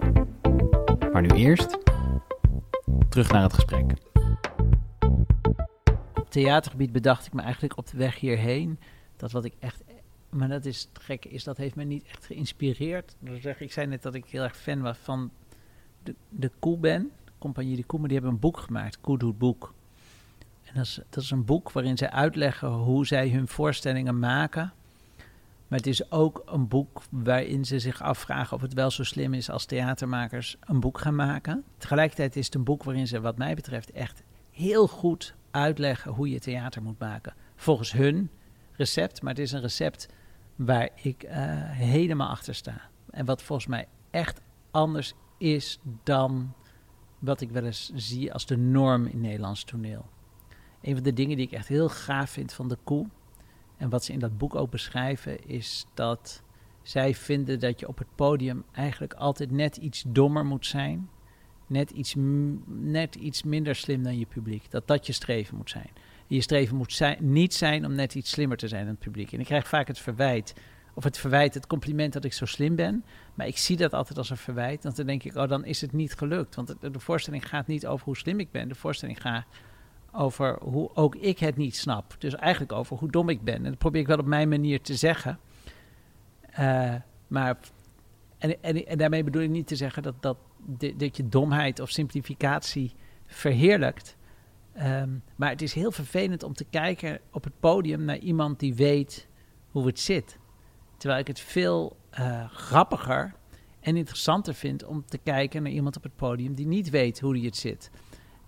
Maar nu eerst, terug naar het gesprek. Op theatergebied bedacht ik me eigenlijk op de weg hierheen... dat wat ik echt maar dat is het gekke, is dat heeft me niet echt geïnspireerd. Ik zei net dat ik heel erg fan was van de, de Koe ben, Compagnie de Koe, maar die hebben een boek gemaakt, Koe doet boek. En dat is, dat is een boek waarin zij uitleggen hoe zij hun voorstellingen maken. Maar het is ook een boek waarin ze zich afvragen of het wel zo slim is als theatermakers een boek gaan maken. Tegelijkertijd is het een boek waarin ze, wat mij betreft, echt heel goed uitleggen hoe je theater moet maken. Volgens hun recept, maar het is een recept waar ik uh, helemaal achter sta. En wat volgens mij echt anders is dan wat ik wel eens zie als de norm in Nederlands toneel. Een van de dingen die ik echt heel gaaf vind van de koe, en wat ze in dat boek ook beschrijven, is dat zij vinden dat je op het podium eigenlijk altijd net iets dommer moet zijn. Net iets, net iets minder slim dan je publiek. Dat dat je streven moet zijn. je streven moet zijn, niet zijn om net iets slimmer te zijn dan het publiek. En ik krijg vaak het verwijt of het verwijt, het compliment dat ik zo slim ben. Maar ik zie dat altijd als een verwijt. Want dan denk ik, oh, dan is het niet gelukt. Want de, voorstelling gaat niet over hoe slim ik ben. De voorstelling gaat over hoe ook ik het niet snap. Dus eigenlijk over hoe dom ik ben. En dat probeer ik wel op mijn manier te zeggen. Uh, maar, en, en, daarmee bedoel ik niet te zeggen dat, dat, dat je domheid of simplificatie verheerlijkt. Um, maar het is heel vervelend om te kijken op het podium naar iemand die weet hoe het zit. Terwijl ik het veel uh, grappiger en interessanter vind om te kijken naar iemand op het podium die niet weet hoe, het, zit,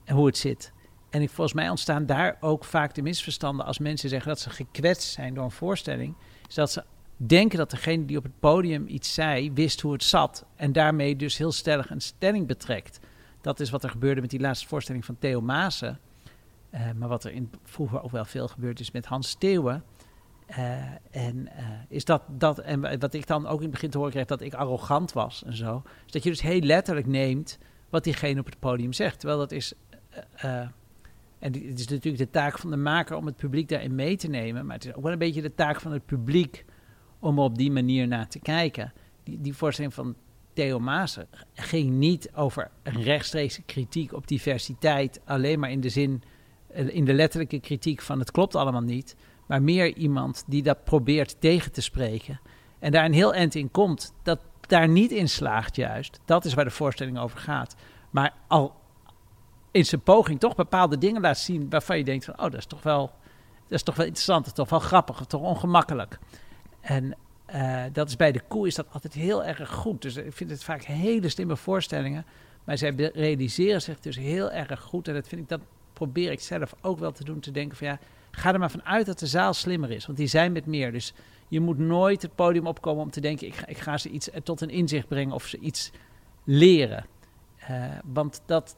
en hoe het zit. En ik, volgens mij ontstaan daar ook vaak de misverstanden als mensen zeggen dat ze gekwetst zijn door een voorstelling. Is dat ze denken dat degene die op het podium iets zei, wist hoe het zat. En daarmee dus heel stellig een stelling betrekt. Dat is wat er gebeurde met die laatste voorstelling van Theo Maassen. Uh, maar wat er in, vroeger ook wel veel gebeurd is met Hans Steeuwen. Uh, en uh, is dat, dat, en wat ik dan ook in het begin te horen kreeg, dat ik arrogant was en zo. Is dat je dus heel letterlijk neemt wat diegene op het podium zegt. Terwijl dat is, uh, en het is natuurlijk de taak van de maker om het publiek daarin mee te nemen. Maar het is ook wel een beetje de taak van het publiek om op die manier naar te kijken. Die, die voorstelling van Theo Maassen ging niet over een rechtstreekse kritiek op diversiteit. Alleen maar in de zin, in de letterlijke kritiek van het klopt allemaal niet maar meer iemand die dat probeert tegen te spreken. En daar een heel eind in komt, dat daar niet in slaagt juist. Dat is waar de voorstelling over gaat. Maar al in zijn poging toch bepaalde dingen laat zien waarvan je denkt van, oh, dat is toch wel, dat is toch wel interessant, dat toch wel grappig, of toch ongemakkelijk. En uh, dat is bij de koe is dat altijd heel erg goed. Dus ik vind het vaak hele slimme voorstellingen. Maar zij realiseren zich dus heel erg goed. En dat vind ik, dat probeer ik zelf ook wel te doen, te denken van ja, Ga er maar vanuit dat de zaal slimmer is, want die zijn met meer. Dus je moet nooit het podium opkomen om te denken: ik ga, ik ga ze iets eh, tot een inzicht brengen of ze iets leren. Uh, want dat.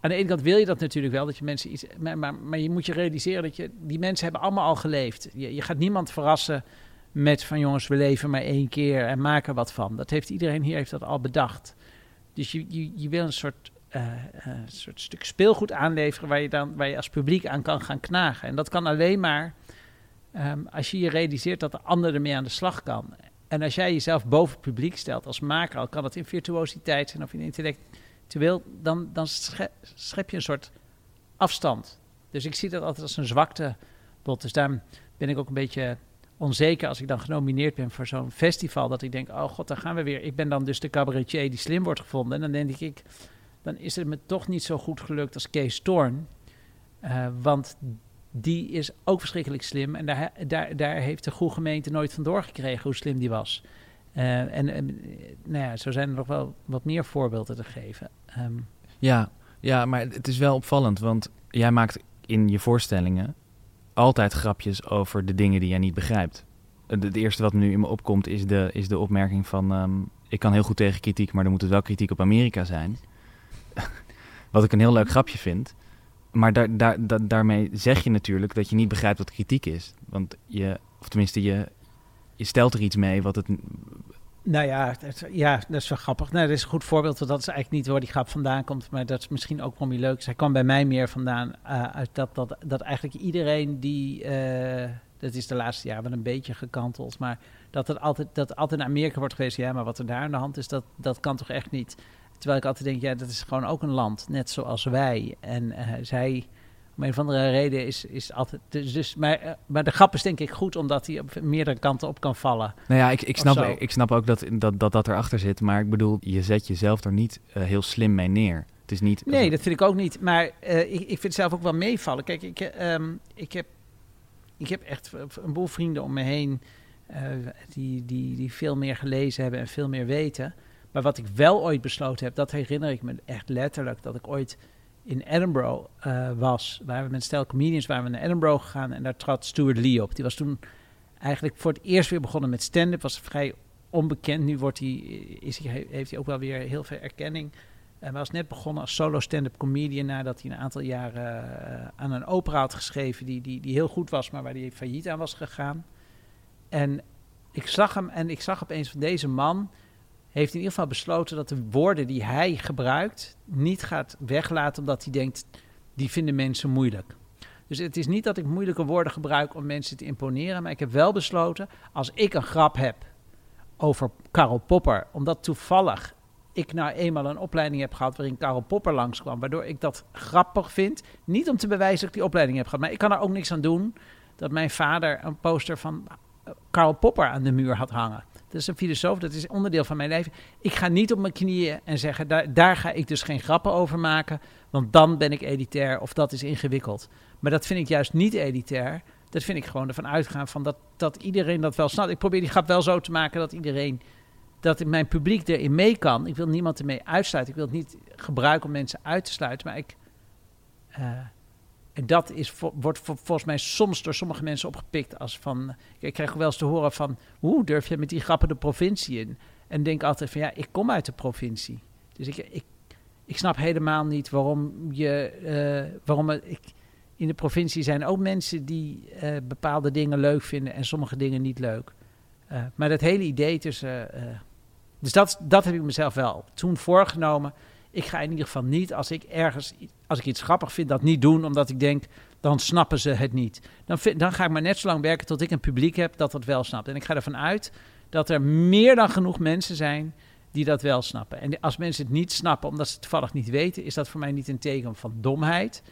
Aan de ene kant wil je dat natuurlijk wel, dat je mensen iets. Maar, maar, maar, je moet je realiseren dat je. Die mensen hebben allemaal al geleefd. Je, je gaat niemand verrassen met van jongens, we leven maar één keer en maken wat van. Dat heeft iedereen hier heeft dat al bedacht. Dus je, je, je wil een soort uh, een soort stuk speelgoed aanleveren waar je dan waar je als publiek aan kan gaan knagen. En dat kan alleen maar ehm, als je je realiseert dat de ander ermee aan de slag kan. En als jij jezelf boven publiek stelt als maker, al kan het in virtuositeit zijn of in intellectueel, dan, dan schep je een soort afstand. Dus ik zie dat altijd als een zwakte. Dus daarom ben ik ook een beetje onzeker als ik dan genomineerd ben voor zo'n festival. Dat ik denk, oh god, daar gaan we weer. Ik ben dan dus de cabaretier die slim wordt gevonden. En dan denk ik, dan is het me toch niet zo goed gelukt als Kees Thorn. Uh, want die is ook verschrikkelijk slim. En daar, daar, daar heeft de goede gemeente nooit van doorgekregen hoe slim die was. Uh, en nou ja, zo zijn er nog wel wat meer voorbeelden te geven. Um, ja, ja, maar het is wel opvallend, want jij maakt in je voorstellingen altijd grapjes over de dingen die jij niet begrijpt. Het eerste wat nu in me opkomt is de, is de opmerking van... Um, ik kan heel goed tegen kritiek, maar dan moet het wel kritiek op Amerika zijn. Wat ik een heel leuk grapje vind. Maar daar, daar, daarmee zeg je natuurlijk dat je niet begrijpt wat kritiek is. Want je, of tenminste, je, je stelt er iets mee wat het nou ja, ja, dat is wel grappig. Nou, dat is een goed voorbeeld, want dat is eigenlijk niet waar die grap vandaan komt. Maar dat is misschien ook wel niet leuk. Zij kwam bij mij meer vandaan uh, uit dat, dat, dat eigenlijk iedereen die... Uh, dat is de laatste jaren wel een beetje gekanteld. Maar dat het altijd, dat altijd Amerika wordt geweest. Ja, maar wat er daar aan de hand is, dat, dat kan toch echt niet. Terwijl ik altijd denk, ja, dat is gewoon ook een land, net zoals wij. En uh, zij om een of andere reden is, is altijd. Dus, dus, maar, eh, maar de grap is denk ik goed, omdat hij op meerdere kanten op kan vallen. Nou ja, ik, ik, snap, ik snap ook dat, dat, dat dat erachter zit. Maar ik bedoel, je zet jezelf er niet uh, heel slim mee neer. Het is niet. Nee, dat vind ik ook niet. Maar ik, ik vind het zelf ook wel meevallen. Kijk, ik, um, ik, heb, ik heb echt een boel vrienden om me heen. die, die, die veel meer gelezen hebben en veel meer weten. Maar wat ik wel ooit besloten heb, dat herinner ik me echt letterlijk. Dat ik ooit in Edinburgh uh, was. Waar we met stel comedians waren we naar Edinburgh gegaan en daar trad Stuart Lee op. Die was toen eigenlijk voor het eerst weer begonnen met stand-up. Was vrij onbekend. Nu wordt hij, is heeft hij ook wel weer heel veel erkenning. Hij was net begonnen als solo stand-up comedian nadat hij een aantal jaren uh, aan een opera had geschreven die, die, die heel goed was, maar waar hij failliet aan was gegaan. En ik zag hem en ik zag opeens van deze man heeft in ieder geval besloten dat de woorden die hij gebruikt niet gaat weglaten omdat hij denkt, die vinden mensen moeilijk. Dus het is niet dat ik moeilijke woorden gebruik om mensen te imponeren, maar ik heb wel besloten, als ik een grap heb over Karel Popper, omdat toevallig ik nou eenmaal een opleiding heb gehad waarin Karel Popper langskwam, waardoor ik dat grappig vind. Niet om te bewijzen dat ik die opleiding heb gehad, maar ik kan er ook niks aan doen dat mijn vader een poster van Karel Popper aan de muur had hangen. Dat is een filosoof, dat is onderdeel van mijn leven. Ik ga niet op mijn knieën en zeggen, daar, daar ga ik dus geen grappen over maken, want dan ben ik elitair of dat is ingewikkeld. Maar dat vind ik juist niet elitair. Dat vind ik gewoon ervan uitgaan van dat, dat iedereen dat wel snapt. Ik probeer die grap wel zo te maken dat iedereen, dat mijn publiek erin mee kan. Ik wil niemand ermee uitsluiten. Ik wil het niet gebruiken om mensen uit te sluiten, maar ik... Uh, en dat is, wordt volgens mij soms door sommige mensen opgepikt als van... Ik krijg wel eens te horen van, hoe durf je met die grappen de provincie in? En denk altijd van, ja, ik kom uit de provincie. Dus ik, ik, ik snap helemaal niet waarom je... Uh, waarom ik, in de provincie zijn ook mensen die uh, bepaalde dingen leuk vinden en sommige dingen niet leuk. Maar dat hele idee tussen... dus dat, dat heb ik mezelf wel toen voorgenomen ik ga in ieder geval niet, als ik ergens, als ik iets grappig vind, dat niet doen, omdat ik denk, dan snappen ze het niet. Dan, dan ga ik maar net zo lang werken tot ik een publiek heb dat dat wel snapt. En ik ga ervan uit dat er meer dan genoeg mensen zijn die dat wel snappen. En als mensen het niet snappen, omdat ze het toevallig niet weten, is dat voor mij niet een teken van domheid,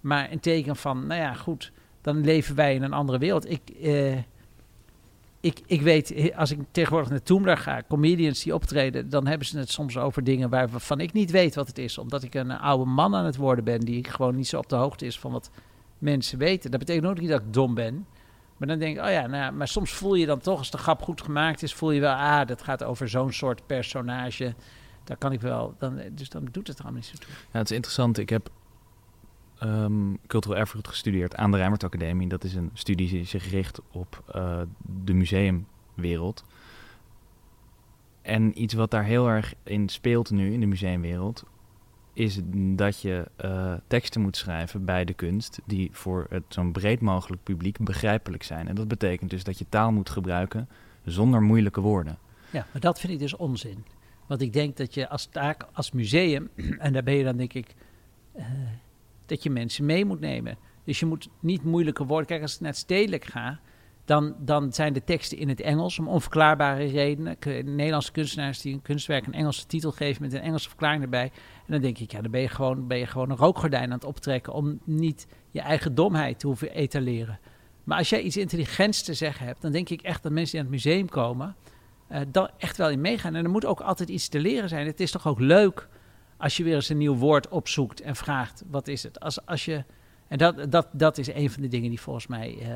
maar een teken van, nou ja, goed, dan leven wij in een andere wereld. Ik, eh, ik, ik weet, als ik tegenwoordig naar Toomler ga, comedians die optreden, dan hebben ze het soms over dingen waarvan ik niet weet wat het is. Omdat ik een oude man aan het worden ben die gewoon niet zo op de hoogte is van wat mensen weten. Dat betekent ook niet dat ik dom ben. Maar dan denk ik, oh ja, nou, maar soms voel je dan toch, als de grap goed gemaakt is, voel je wel, ah, dat gaat over zo'n soort personage. Daar kan ik wel, dan, dus dan doet het allemaal niet zo toe. Ja, het is interessant. Ik heb um, cultureel erfgoed gestudeerd aan de Rijmert Academie. Dat is een studie die zich richt op uh, de museumwereld. En iets wat daar heel erg in speelt nu in de museumwereld, is dat je uh, teksten moet schrijven bij de kunst die voor het zo'n breed mogelijk publiek begrijpelijk zijn. En dat betekent dus dat je taal moet gebruiken zonder moeilijke woorden. Ja, maar dat vind ik dus onzin. Want ik denk dat je als taak, als museum, en daar ben je dan denk ik uh, dat je mensen mee moet nemen. Dus je moet niet moeilijke woorden. Kijk, als ik naar het stedelijk ga, dan, dan zijn de teksten in het Engels om onverklaarbare redenen. Nederlandse kunstenaars die een kunstwerk een Engelse titel geven met een Engelse verklaring erbij. En dan denk ik, ja, dan ben je gewoon, ben je gewoon een rookgordijn aan het optrekken om niet je eigen domheid te hoeven etaleren. Maar als jij iets intelligents te zeggen hebt, dan denk ik echt dat mensen die aan het museum komen, eh dan echt wel in meegaan. En er moet ook altijd iets te leren zijn. Het is toch ook leuk als je weer eens een nieuw woord opzoekt en vraagt, wat is het? Als, als je, en dat, dat, dat is een van de dingen die volgens mij eh,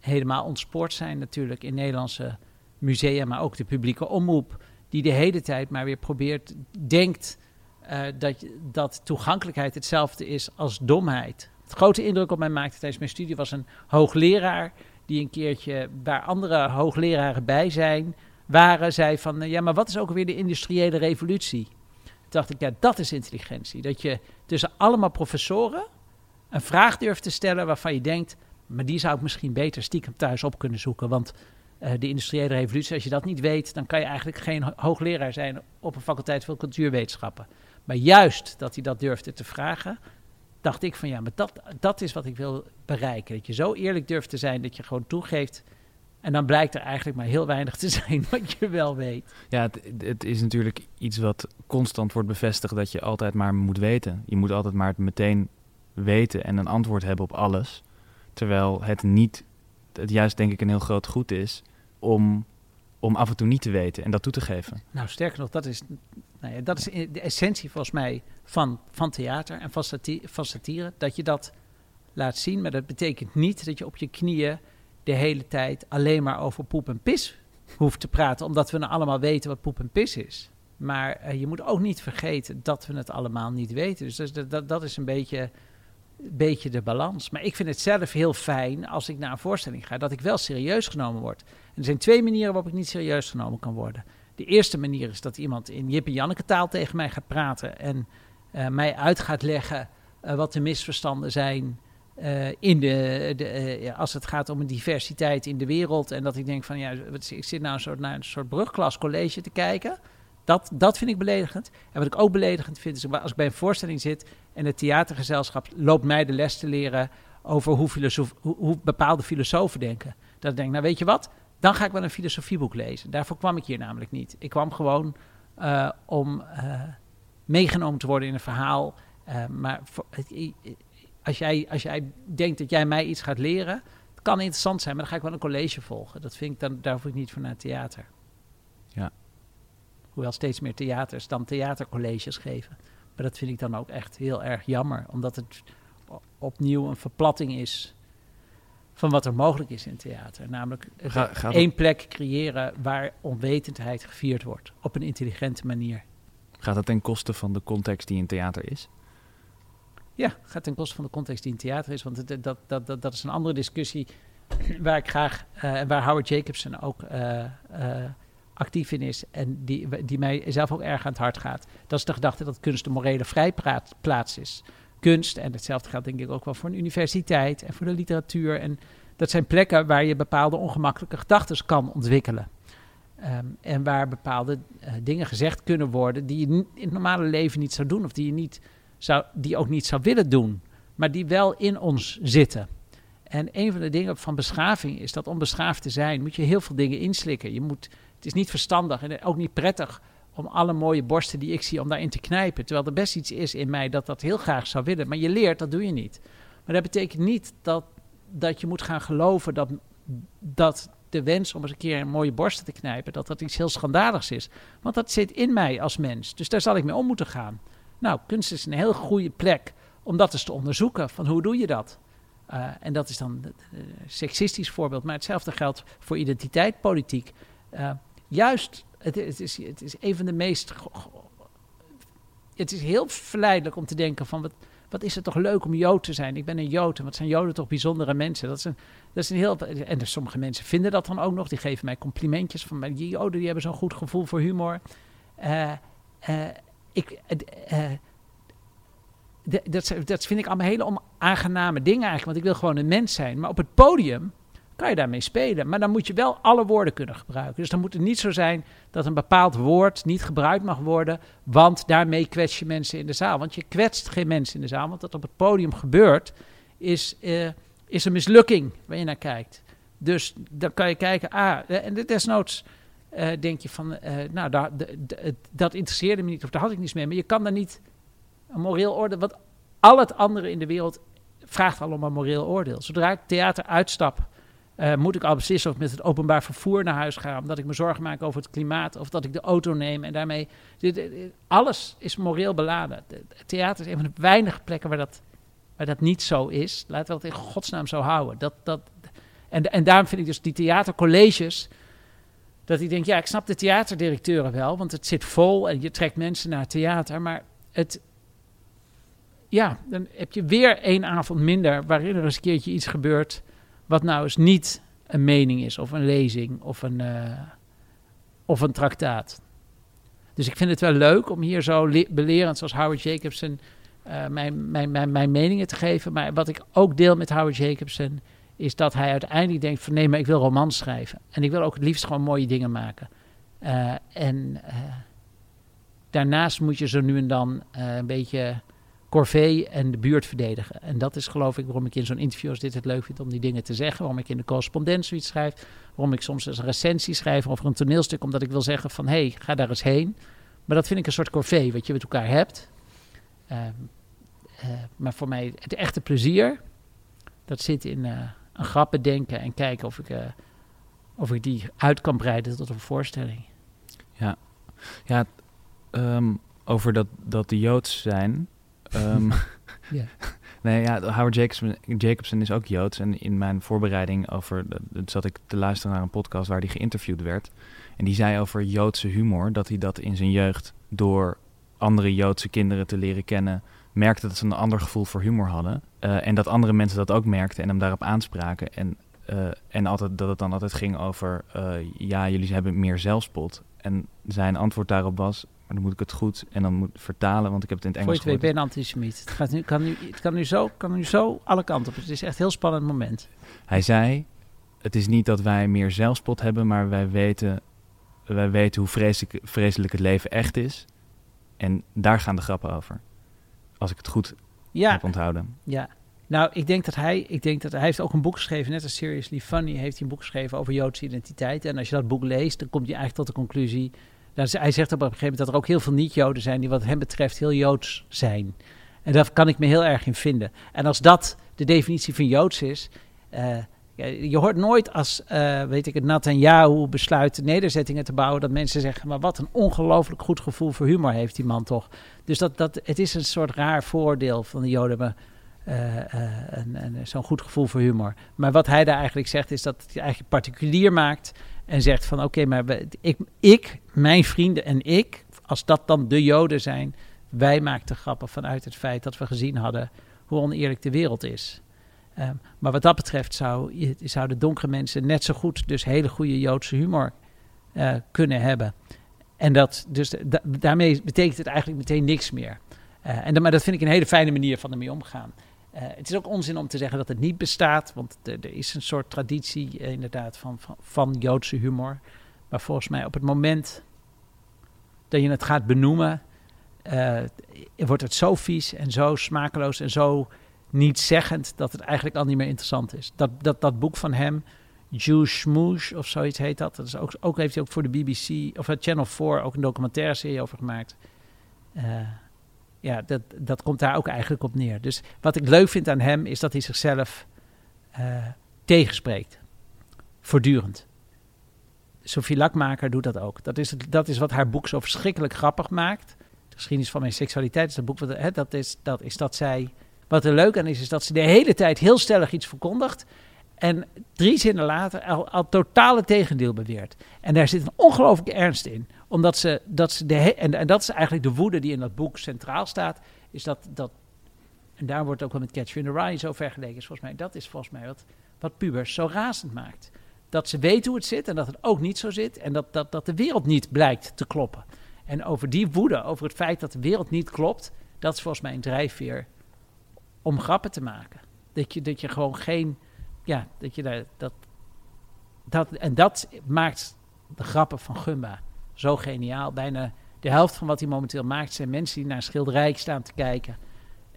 helemaal ontspoord zijn natuurlijk in Nederlandse musea, maar ook de publieke omroep, die de hele tijd maar weer probeert, denkt eh, dat, dat toegankelijkheid hetzelfde is als domheid. Het grote indruk op mij maakte tijdens mijn studie was een hoogleraar die een keertje, waar andere hoogleraren bij zijn, waren, zei van, eh, ja, maar wat is ook weer de industriële revolutie? Dacht ik, ja, dat is intelligentie. Dat je tussen allemaal professoren een vraag durft te stellen waarvan je denkt, maar die zou ik misschien beter stiekem thuis op kunnen zoeken. Want eh, de industriële revolutie, als je dat niet weet, dan kan je eigenlijk geen ho- hoogleraar zijn op een faculteit van cultuurwetenschappen. Maar juist dat hij dat durfde te vragen, dacht ik van ja, maar dat, dat is wat ik wil bereiken. Dat je zo eerlijk durft te zijn dat je gewoon toegeeft. En dan blijkt er eigenlijk maar heel weinig te zijn wat je wel weet. Ja, het, het is natuurlijk iets wat constant wordt bevestigd dat je altijd maar moet weten. Je moet altijd maar het meteen weten en een antwoord hebben op alles. Terwijl het niet, het juist denk ik een heel groot goed is om, om af en toe niet te weten en dat toe te geven. Nou, sterker nog, dat is, nou ja, dat is de essentie volgens mij van, van theater en van, sati- van satire. Dat je dat laat zien, maar dat betekent niet dat je op je knieën de hele tijd alleen maar over poep en pis hoeft te praten. Omdat we nou allemaal weten wat poep en pis is. Maar eh, je moet ook niet vergeten dat we het allemaal niet weten. Dus dat, dat, is een beetje, beetje de balans. Maar ik vind het zelf heel fijn als ik naar een voorstelling ga, dat ik wel serieus genomen word. Er zijn twee manieren waarop ik niet serieus genomen kan worden. De eerste manier is dat iemand in Jip en Janneke taal tegen mij gaat praten en eh, mij uit gaat leggen eh, wat de misverstanden zijn eh, in de, de, eh, ja, als het gaat om een diversiteit in de wereld. En dat ik denk van ja, ik zit nou een soort, naar een soort brugklas college te kijken. Dat, dat vind ik beledigend. En wat ik ook beledigend vind is als ik bij een voorstelling zit en het theatergezelschap loopt mij de les te leren over hoe, hoe, bepaalde filosofen denken. Dat ik denk, nou weet je wat, dan ga ik wel een filosofieboek lezen. Daarvoor kwam ik hier namelijk niet. Ik kwam gewoon eh, om meegenomen te worden in een verhaal. Maar als, jij, als jij denkt dat jij mij iets gaat leren, het kan interessant zijn, maar dan ga ik wel een college volgen. Dat vind ik dan, daar hoef ik niet voor naar theater. Ja. Hoewel steeds meer theaters dan theatercolleges geven. Maar dat vind ik dan ook echt heel erg jammer, omdat het opnieuw een verplatting is van wat er mogelijk is in theater. Namelijk het Ga- één plek creëren waar onwetendheid gevierd wordt. Op een intelligente manier. Gaat dat ten koste van de context die in theater is? Ja, gaat ten koste van de context die in theater is. Want dat, dat, dat, dat is een andere discussie waar ik graag, eh, waar Howard Jacobson ook eh, eh, actief in is. En die, die mij zelf ook erg aan het hart gaat. Dat is de gedachte dat kunst een morele vrijplaats is. Kunst, en hetzelfde geldt denk ik ook wel voor een universiteit en voor de literatuur. En dat zijn plekken waar je bepaalde ongemakkelijke gedachten kan ontwikkelen. Ehm, en waar bepaalde dingen gezegd kunnen worden die je in het normale leven niet zou doen. Of die je niet die ook niet zou willen doen, maar die wel in ons zitten. En een van de dingen van beschaving is dat om beschaafd te zijn, moet je heel veel dingen inslikken. Je moet, het is niet verstandig en ook niet prettig om alle mooie borsten die ik zie, om daarin te knijpen. Terwijl er best iets is in mij dat dat heel graag zou willen. Maar je leert, dat doe je niet. Maar dat betekent niet dat, dat je moet gaan geloven dat, dat de wens om eens een keer een mooie borsten te knijpen, dat dat iets heel schandaligs is. Want dat zit in mij als mens. Dus daar zal ik mee om moeten gaan. Nou, kunst is een heel goede plek om dat eens te onderzoeken. Van hoe doe je dat? Uh, en dat is dan een seksistisch voorbeeld. Maar hetzelfde geldt voor identiteitpolitiek. Uh, juist, het, is, het is een van de meest... Het is heel verleidelijk om te denken van... Wat, wat is het toch leuk om Jood te zijn? Ik ben een Jood en wat zijn Joden toch bijzondere mensen? Dat is een, dat is een heel... En dus sommige mensen vinden dat dan ook nog. Die geven mij complimentjes van... Die Joden die hebben zo'n goed gevoel voor humor. Uh, ik, uh, de, dat, dat, vind ik allemaal hele onaangename dingen eigenlijk. Want ik wil gewoon een mens zijn. Maar op het podium kan je daarmee spelen. Maar dan moet je wel alle woorden kunnen gebruiken. Dus dan moet het niet zo zijn dat een bepaald woord niet gebruikt mag worden. Want daarmee kwets je mensen in de zaal. Want je kwetst geen mensen in de zaal. Want dat op het podium gebeurt, is, uh, is een mislukking waar je naar kijkt. Dus dan kan je kijken, ah, eh, en desnoods uh, denk je van, uh, nou, dat, dat interesseerde me niet of daar had ik niets mee. Maar je kan daar niet een moreel oordeel, want al het andere in de wereld vraagt al om een moreel oordeel. Zodra ik theater uitstap, uh, moet ik al beslissen of met het openbaar vervoer naar huis ga, omdat ik me zorgen maak over het klimaat, of dat ik de auto neem en daarmee. Dit, alles is moreel beladen. Theater is een van de weinige plekken waar dat, waar dat niet zo is. Laten we dat in godsnaam zo houden. Dat, dat, en, en daarom vind ik dus die theatercolleges. Dat ik denk, ja, ik snap de theaterdirecteuren wel, want het zit vol en je trekt mensen naar het theater. Maar het, ja, dan heb je weer één avond minder waarin er eens een keertje iets gebeurt wat nou eens niet een mening is of een lezing of een, uh, of een traktaat. Dus ik vind het wel leuk om hier zo belerend zoals Howard Jacobson uh, mijn, mijn, mijn, mijn meningen te geven. Maar wat ik ook deel met Howard Jacobson is dat hij uiteindelijk denkt van nee, maar ik wil romans schrijven. En ik wil ook het liefst gewoon mooie dingen maken. Uh, en daarnaast moet je zo nu en dan een beetje corvée en de buurt verdedigen. En dat is geloof ik waarom ik in zo'n interview als dit het leuk vind om die dingen te zeggen. Waarom ik in de correspondent zoiets schrijf. Waarom ik soms een recensie schrijf over een toneelstuk. Omdat ik wil zeggen van, hé, hey, ga daar eens heen. Maar dat vind ik een soort corvée, wat je met elkaar hebt. Maar voor mij het echte plezier, dat zit in grappen denken en kijken of ik, of ik die uit kan breiden tot een voorstelling. Ja, ja um, over dat, dat de Joods zijn Um, Nee, ja, Howard Jacobson, Jacobson is ook Joods. En in mijn voorbereiding over... zat ik te luisteren naar een podcast waar hij geïnterviewd werd. En die zei over Joodse humor... dat hij dat in zijn jeugd door andere Joodse kinderen te leren kennen... merkte dat ze een ander gevoel voor humor hadden. Uh, en dat andere mensen dat ook merkten en hem daarop aanspraken. En, uh, en altijd, dat het dan altijd ging over... Uh, ja, jullie hebben meer zelfspot. En zijn antwoord daarop was... Maar dan moet ik het goed en dan moet vertalen, want ik heb het in het Engels Voor je twee ben antisemiet. Het, gaat nu, kan, nu, het kan, nu zo, kan nu zo alle kanten op. Het is echt een heel spannend moment. Hij zei, het is niet dat wij meer zelfspot hebben, maar wij weten, wij weten hoe vreselijk, vreselijk het leven echt is. En daar gaan de grappen over. Als ik het goed ja. heb onthouden. Ja, nou, ik denk dat hij, ik denk dat hij heeft ook een boek geschreven, net als Seriously Funny, heeft hij een boek geschreven over Joodse identiteit. En als je dat boek leest, dan kom je eigenlijk tot de conclusie hij zegt op een gegeven moment dat er ook heel veel niet-Joden zijn die wat hem betreft heel Joods zijn. En daar kan ik me heel erg in vinden. En als dat de definitie van Joods is, uh, je hoort nooit als, uh, weet ik het, Netanyahu besluit nederzettingen te bouwen, dat mensen zeggen, maar wat een ongelooflijk goed gevoel voor humor heeft die man toch. Dus dat, dat, het is een soort raar voordeel van de Joden, uh, zo'n goed gevoel voor humor. Maar wat hij daar eigenlijk zegt, is dat hij eigenlijk particulier maakt en zegt van oké, maar ik, ik, mijn vrienden en ik, als dat dan de Joden zijn, wij maakten grappen vanuit het feit dat we gezien hadden hoe oneerlijk de wereld is. Um, maar wat dat betreft zou, zouden donkere mensen net zo goed dus hele goede Joodse humor uh, kunnen hebben. En dat, dus daarmee betekent het eigenlijk meteen niks meer. Uh, en maar dat vind ik een hele fijne manier van ermee omgaan. Uh, het is ook onzin om te zeggen dat het niet bestaat, want er is een soort traditie inderdaad van, van, van, Joodse humor. Maar volgens mij op het moment dat je het gaat benoemen, wordt het zo vies en zo smakeloos en zo nietzeggend dat het eigenlijk al niet meer interessant is. Dat, dat, dat boek van hem, Jewish Smoosh of zoiets heet dat, dat is ook, ook heeft hij ook voor de BBC of Channel 4 ook een documentaire serie over gemaakt ja, dat, dat komt daar ook eigenlijk op neer. Dus wat ik leuk vind aan hem is dat hij zichzelf uh, tegenspreekt. Voortdurend. Sophie Lakmaker doet dat ook. Dat is, het, dat is wat haar boek zo verschrikkelijk grappig maakt. De geschiedenis van mijn seksualiteit is dat boek. Wat, hè, dat, is, dat is dat zij. Wat er leuk aan is, is dat ze de hele tijd heel stellig iets verkondigt. En drie zinnen later al, al totale tegendeel beweert. En daar zit een ongelooflijke ernst in. Omdat ze, dat ze de, en, en dat is eigenlijk de woede die in dat boek centraal staat. Is dat, dat en daar wordt ook wel met Catch in the Rye zo vergeleken. Is volgens mij, dat is volgens mij wat, wat pubers zo razend maakt. Dat ze weten hoe het zit en dat het ook niet zo zit. En dat, dat, dat de wereld niet blijkt te kloppen. En over die woede, over het feit dat de wereld niet klopt. Dat is volgens mij een drijfveer om grappen te maken. Dat je, dat je gewoon geen ja, dat je daar, dat, dat, en dat maakt de grappen van Gumba zo geniaal. Bijna de helft van wat hij momenteel maakt zijn mensen die naar schilderij staan te kijken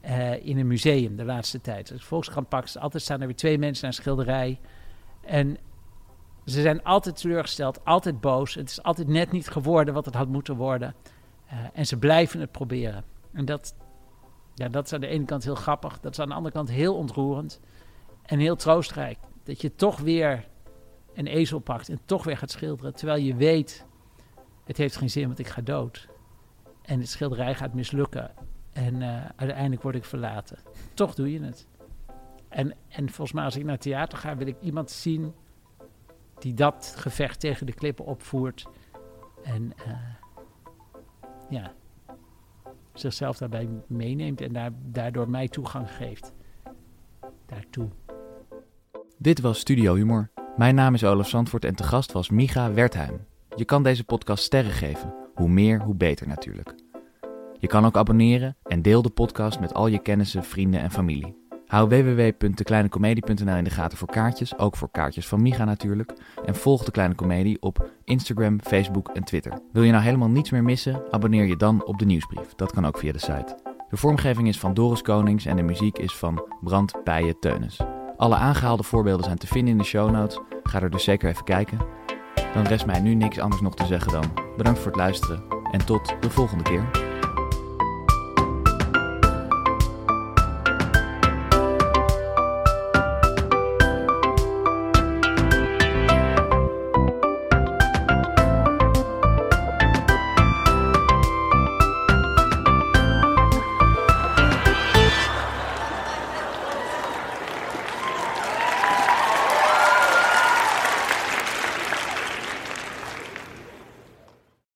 uh, in een museum de laatste tijd. Als ik altijd staan er weer twee mensen naar schilderij. En Ze zijn altijd teleurgesteld, altijd boos. Het is altijd net niet geworden wat het had moeten worden. Uh, en ze blijven het proberen. En dat, ja, dat is aan de ene kant heel grappig. Dat is aan de andere kant heel ontroerend. En heel troostrijk. Dat je toch weer een ezel pakt en toch weer gaat schilderen. Terwijl je weet, het heeft geen zin, want ik ga dood. En het schilderij gaat mislukken. En uh, uiteindelijk word ik verlaten. Toch doe je het. En, en volgens mij als ik naar theater ga, wil ik iemand zien die dat gevecht tegen de klippen opvoert. En uh, ja, zichzelf daarbij meeneemt en daar, daardoor mij toegang geeft. Daartoe. Dit was Studio Humor. Mijn naam is Olaf Zandvoort en te gast was Micha Wertheim. Je kan deze podcast sterren geven. Hoe meer, hoe beter natuurlijk. Je kan ook abonneren en deel de podcast met al je kennissen, vrienden en familie. Hou www.dekleinecomedie.nl in de gaten voor kaartjes, ook voor kaartjes van Miga natuurlijk. En volg De Kleine Comedie op Instagram, Facebook en Twitter. Wil je nou helemaal niets meer missen? Abonneer je dan op de nieuwsbrief. Dat kan ook via de site. De vormgeving is van Doris Konings en de muziek is van Brand Pijen Teunis. Alle aangehaalde voorbeelden zijn te vinden in de show notes. Ga er dus zeker even kijken. Dan rest mij nu niks anders nog te zeggen dan bedankt voor het luisteren en tot de volgende keer.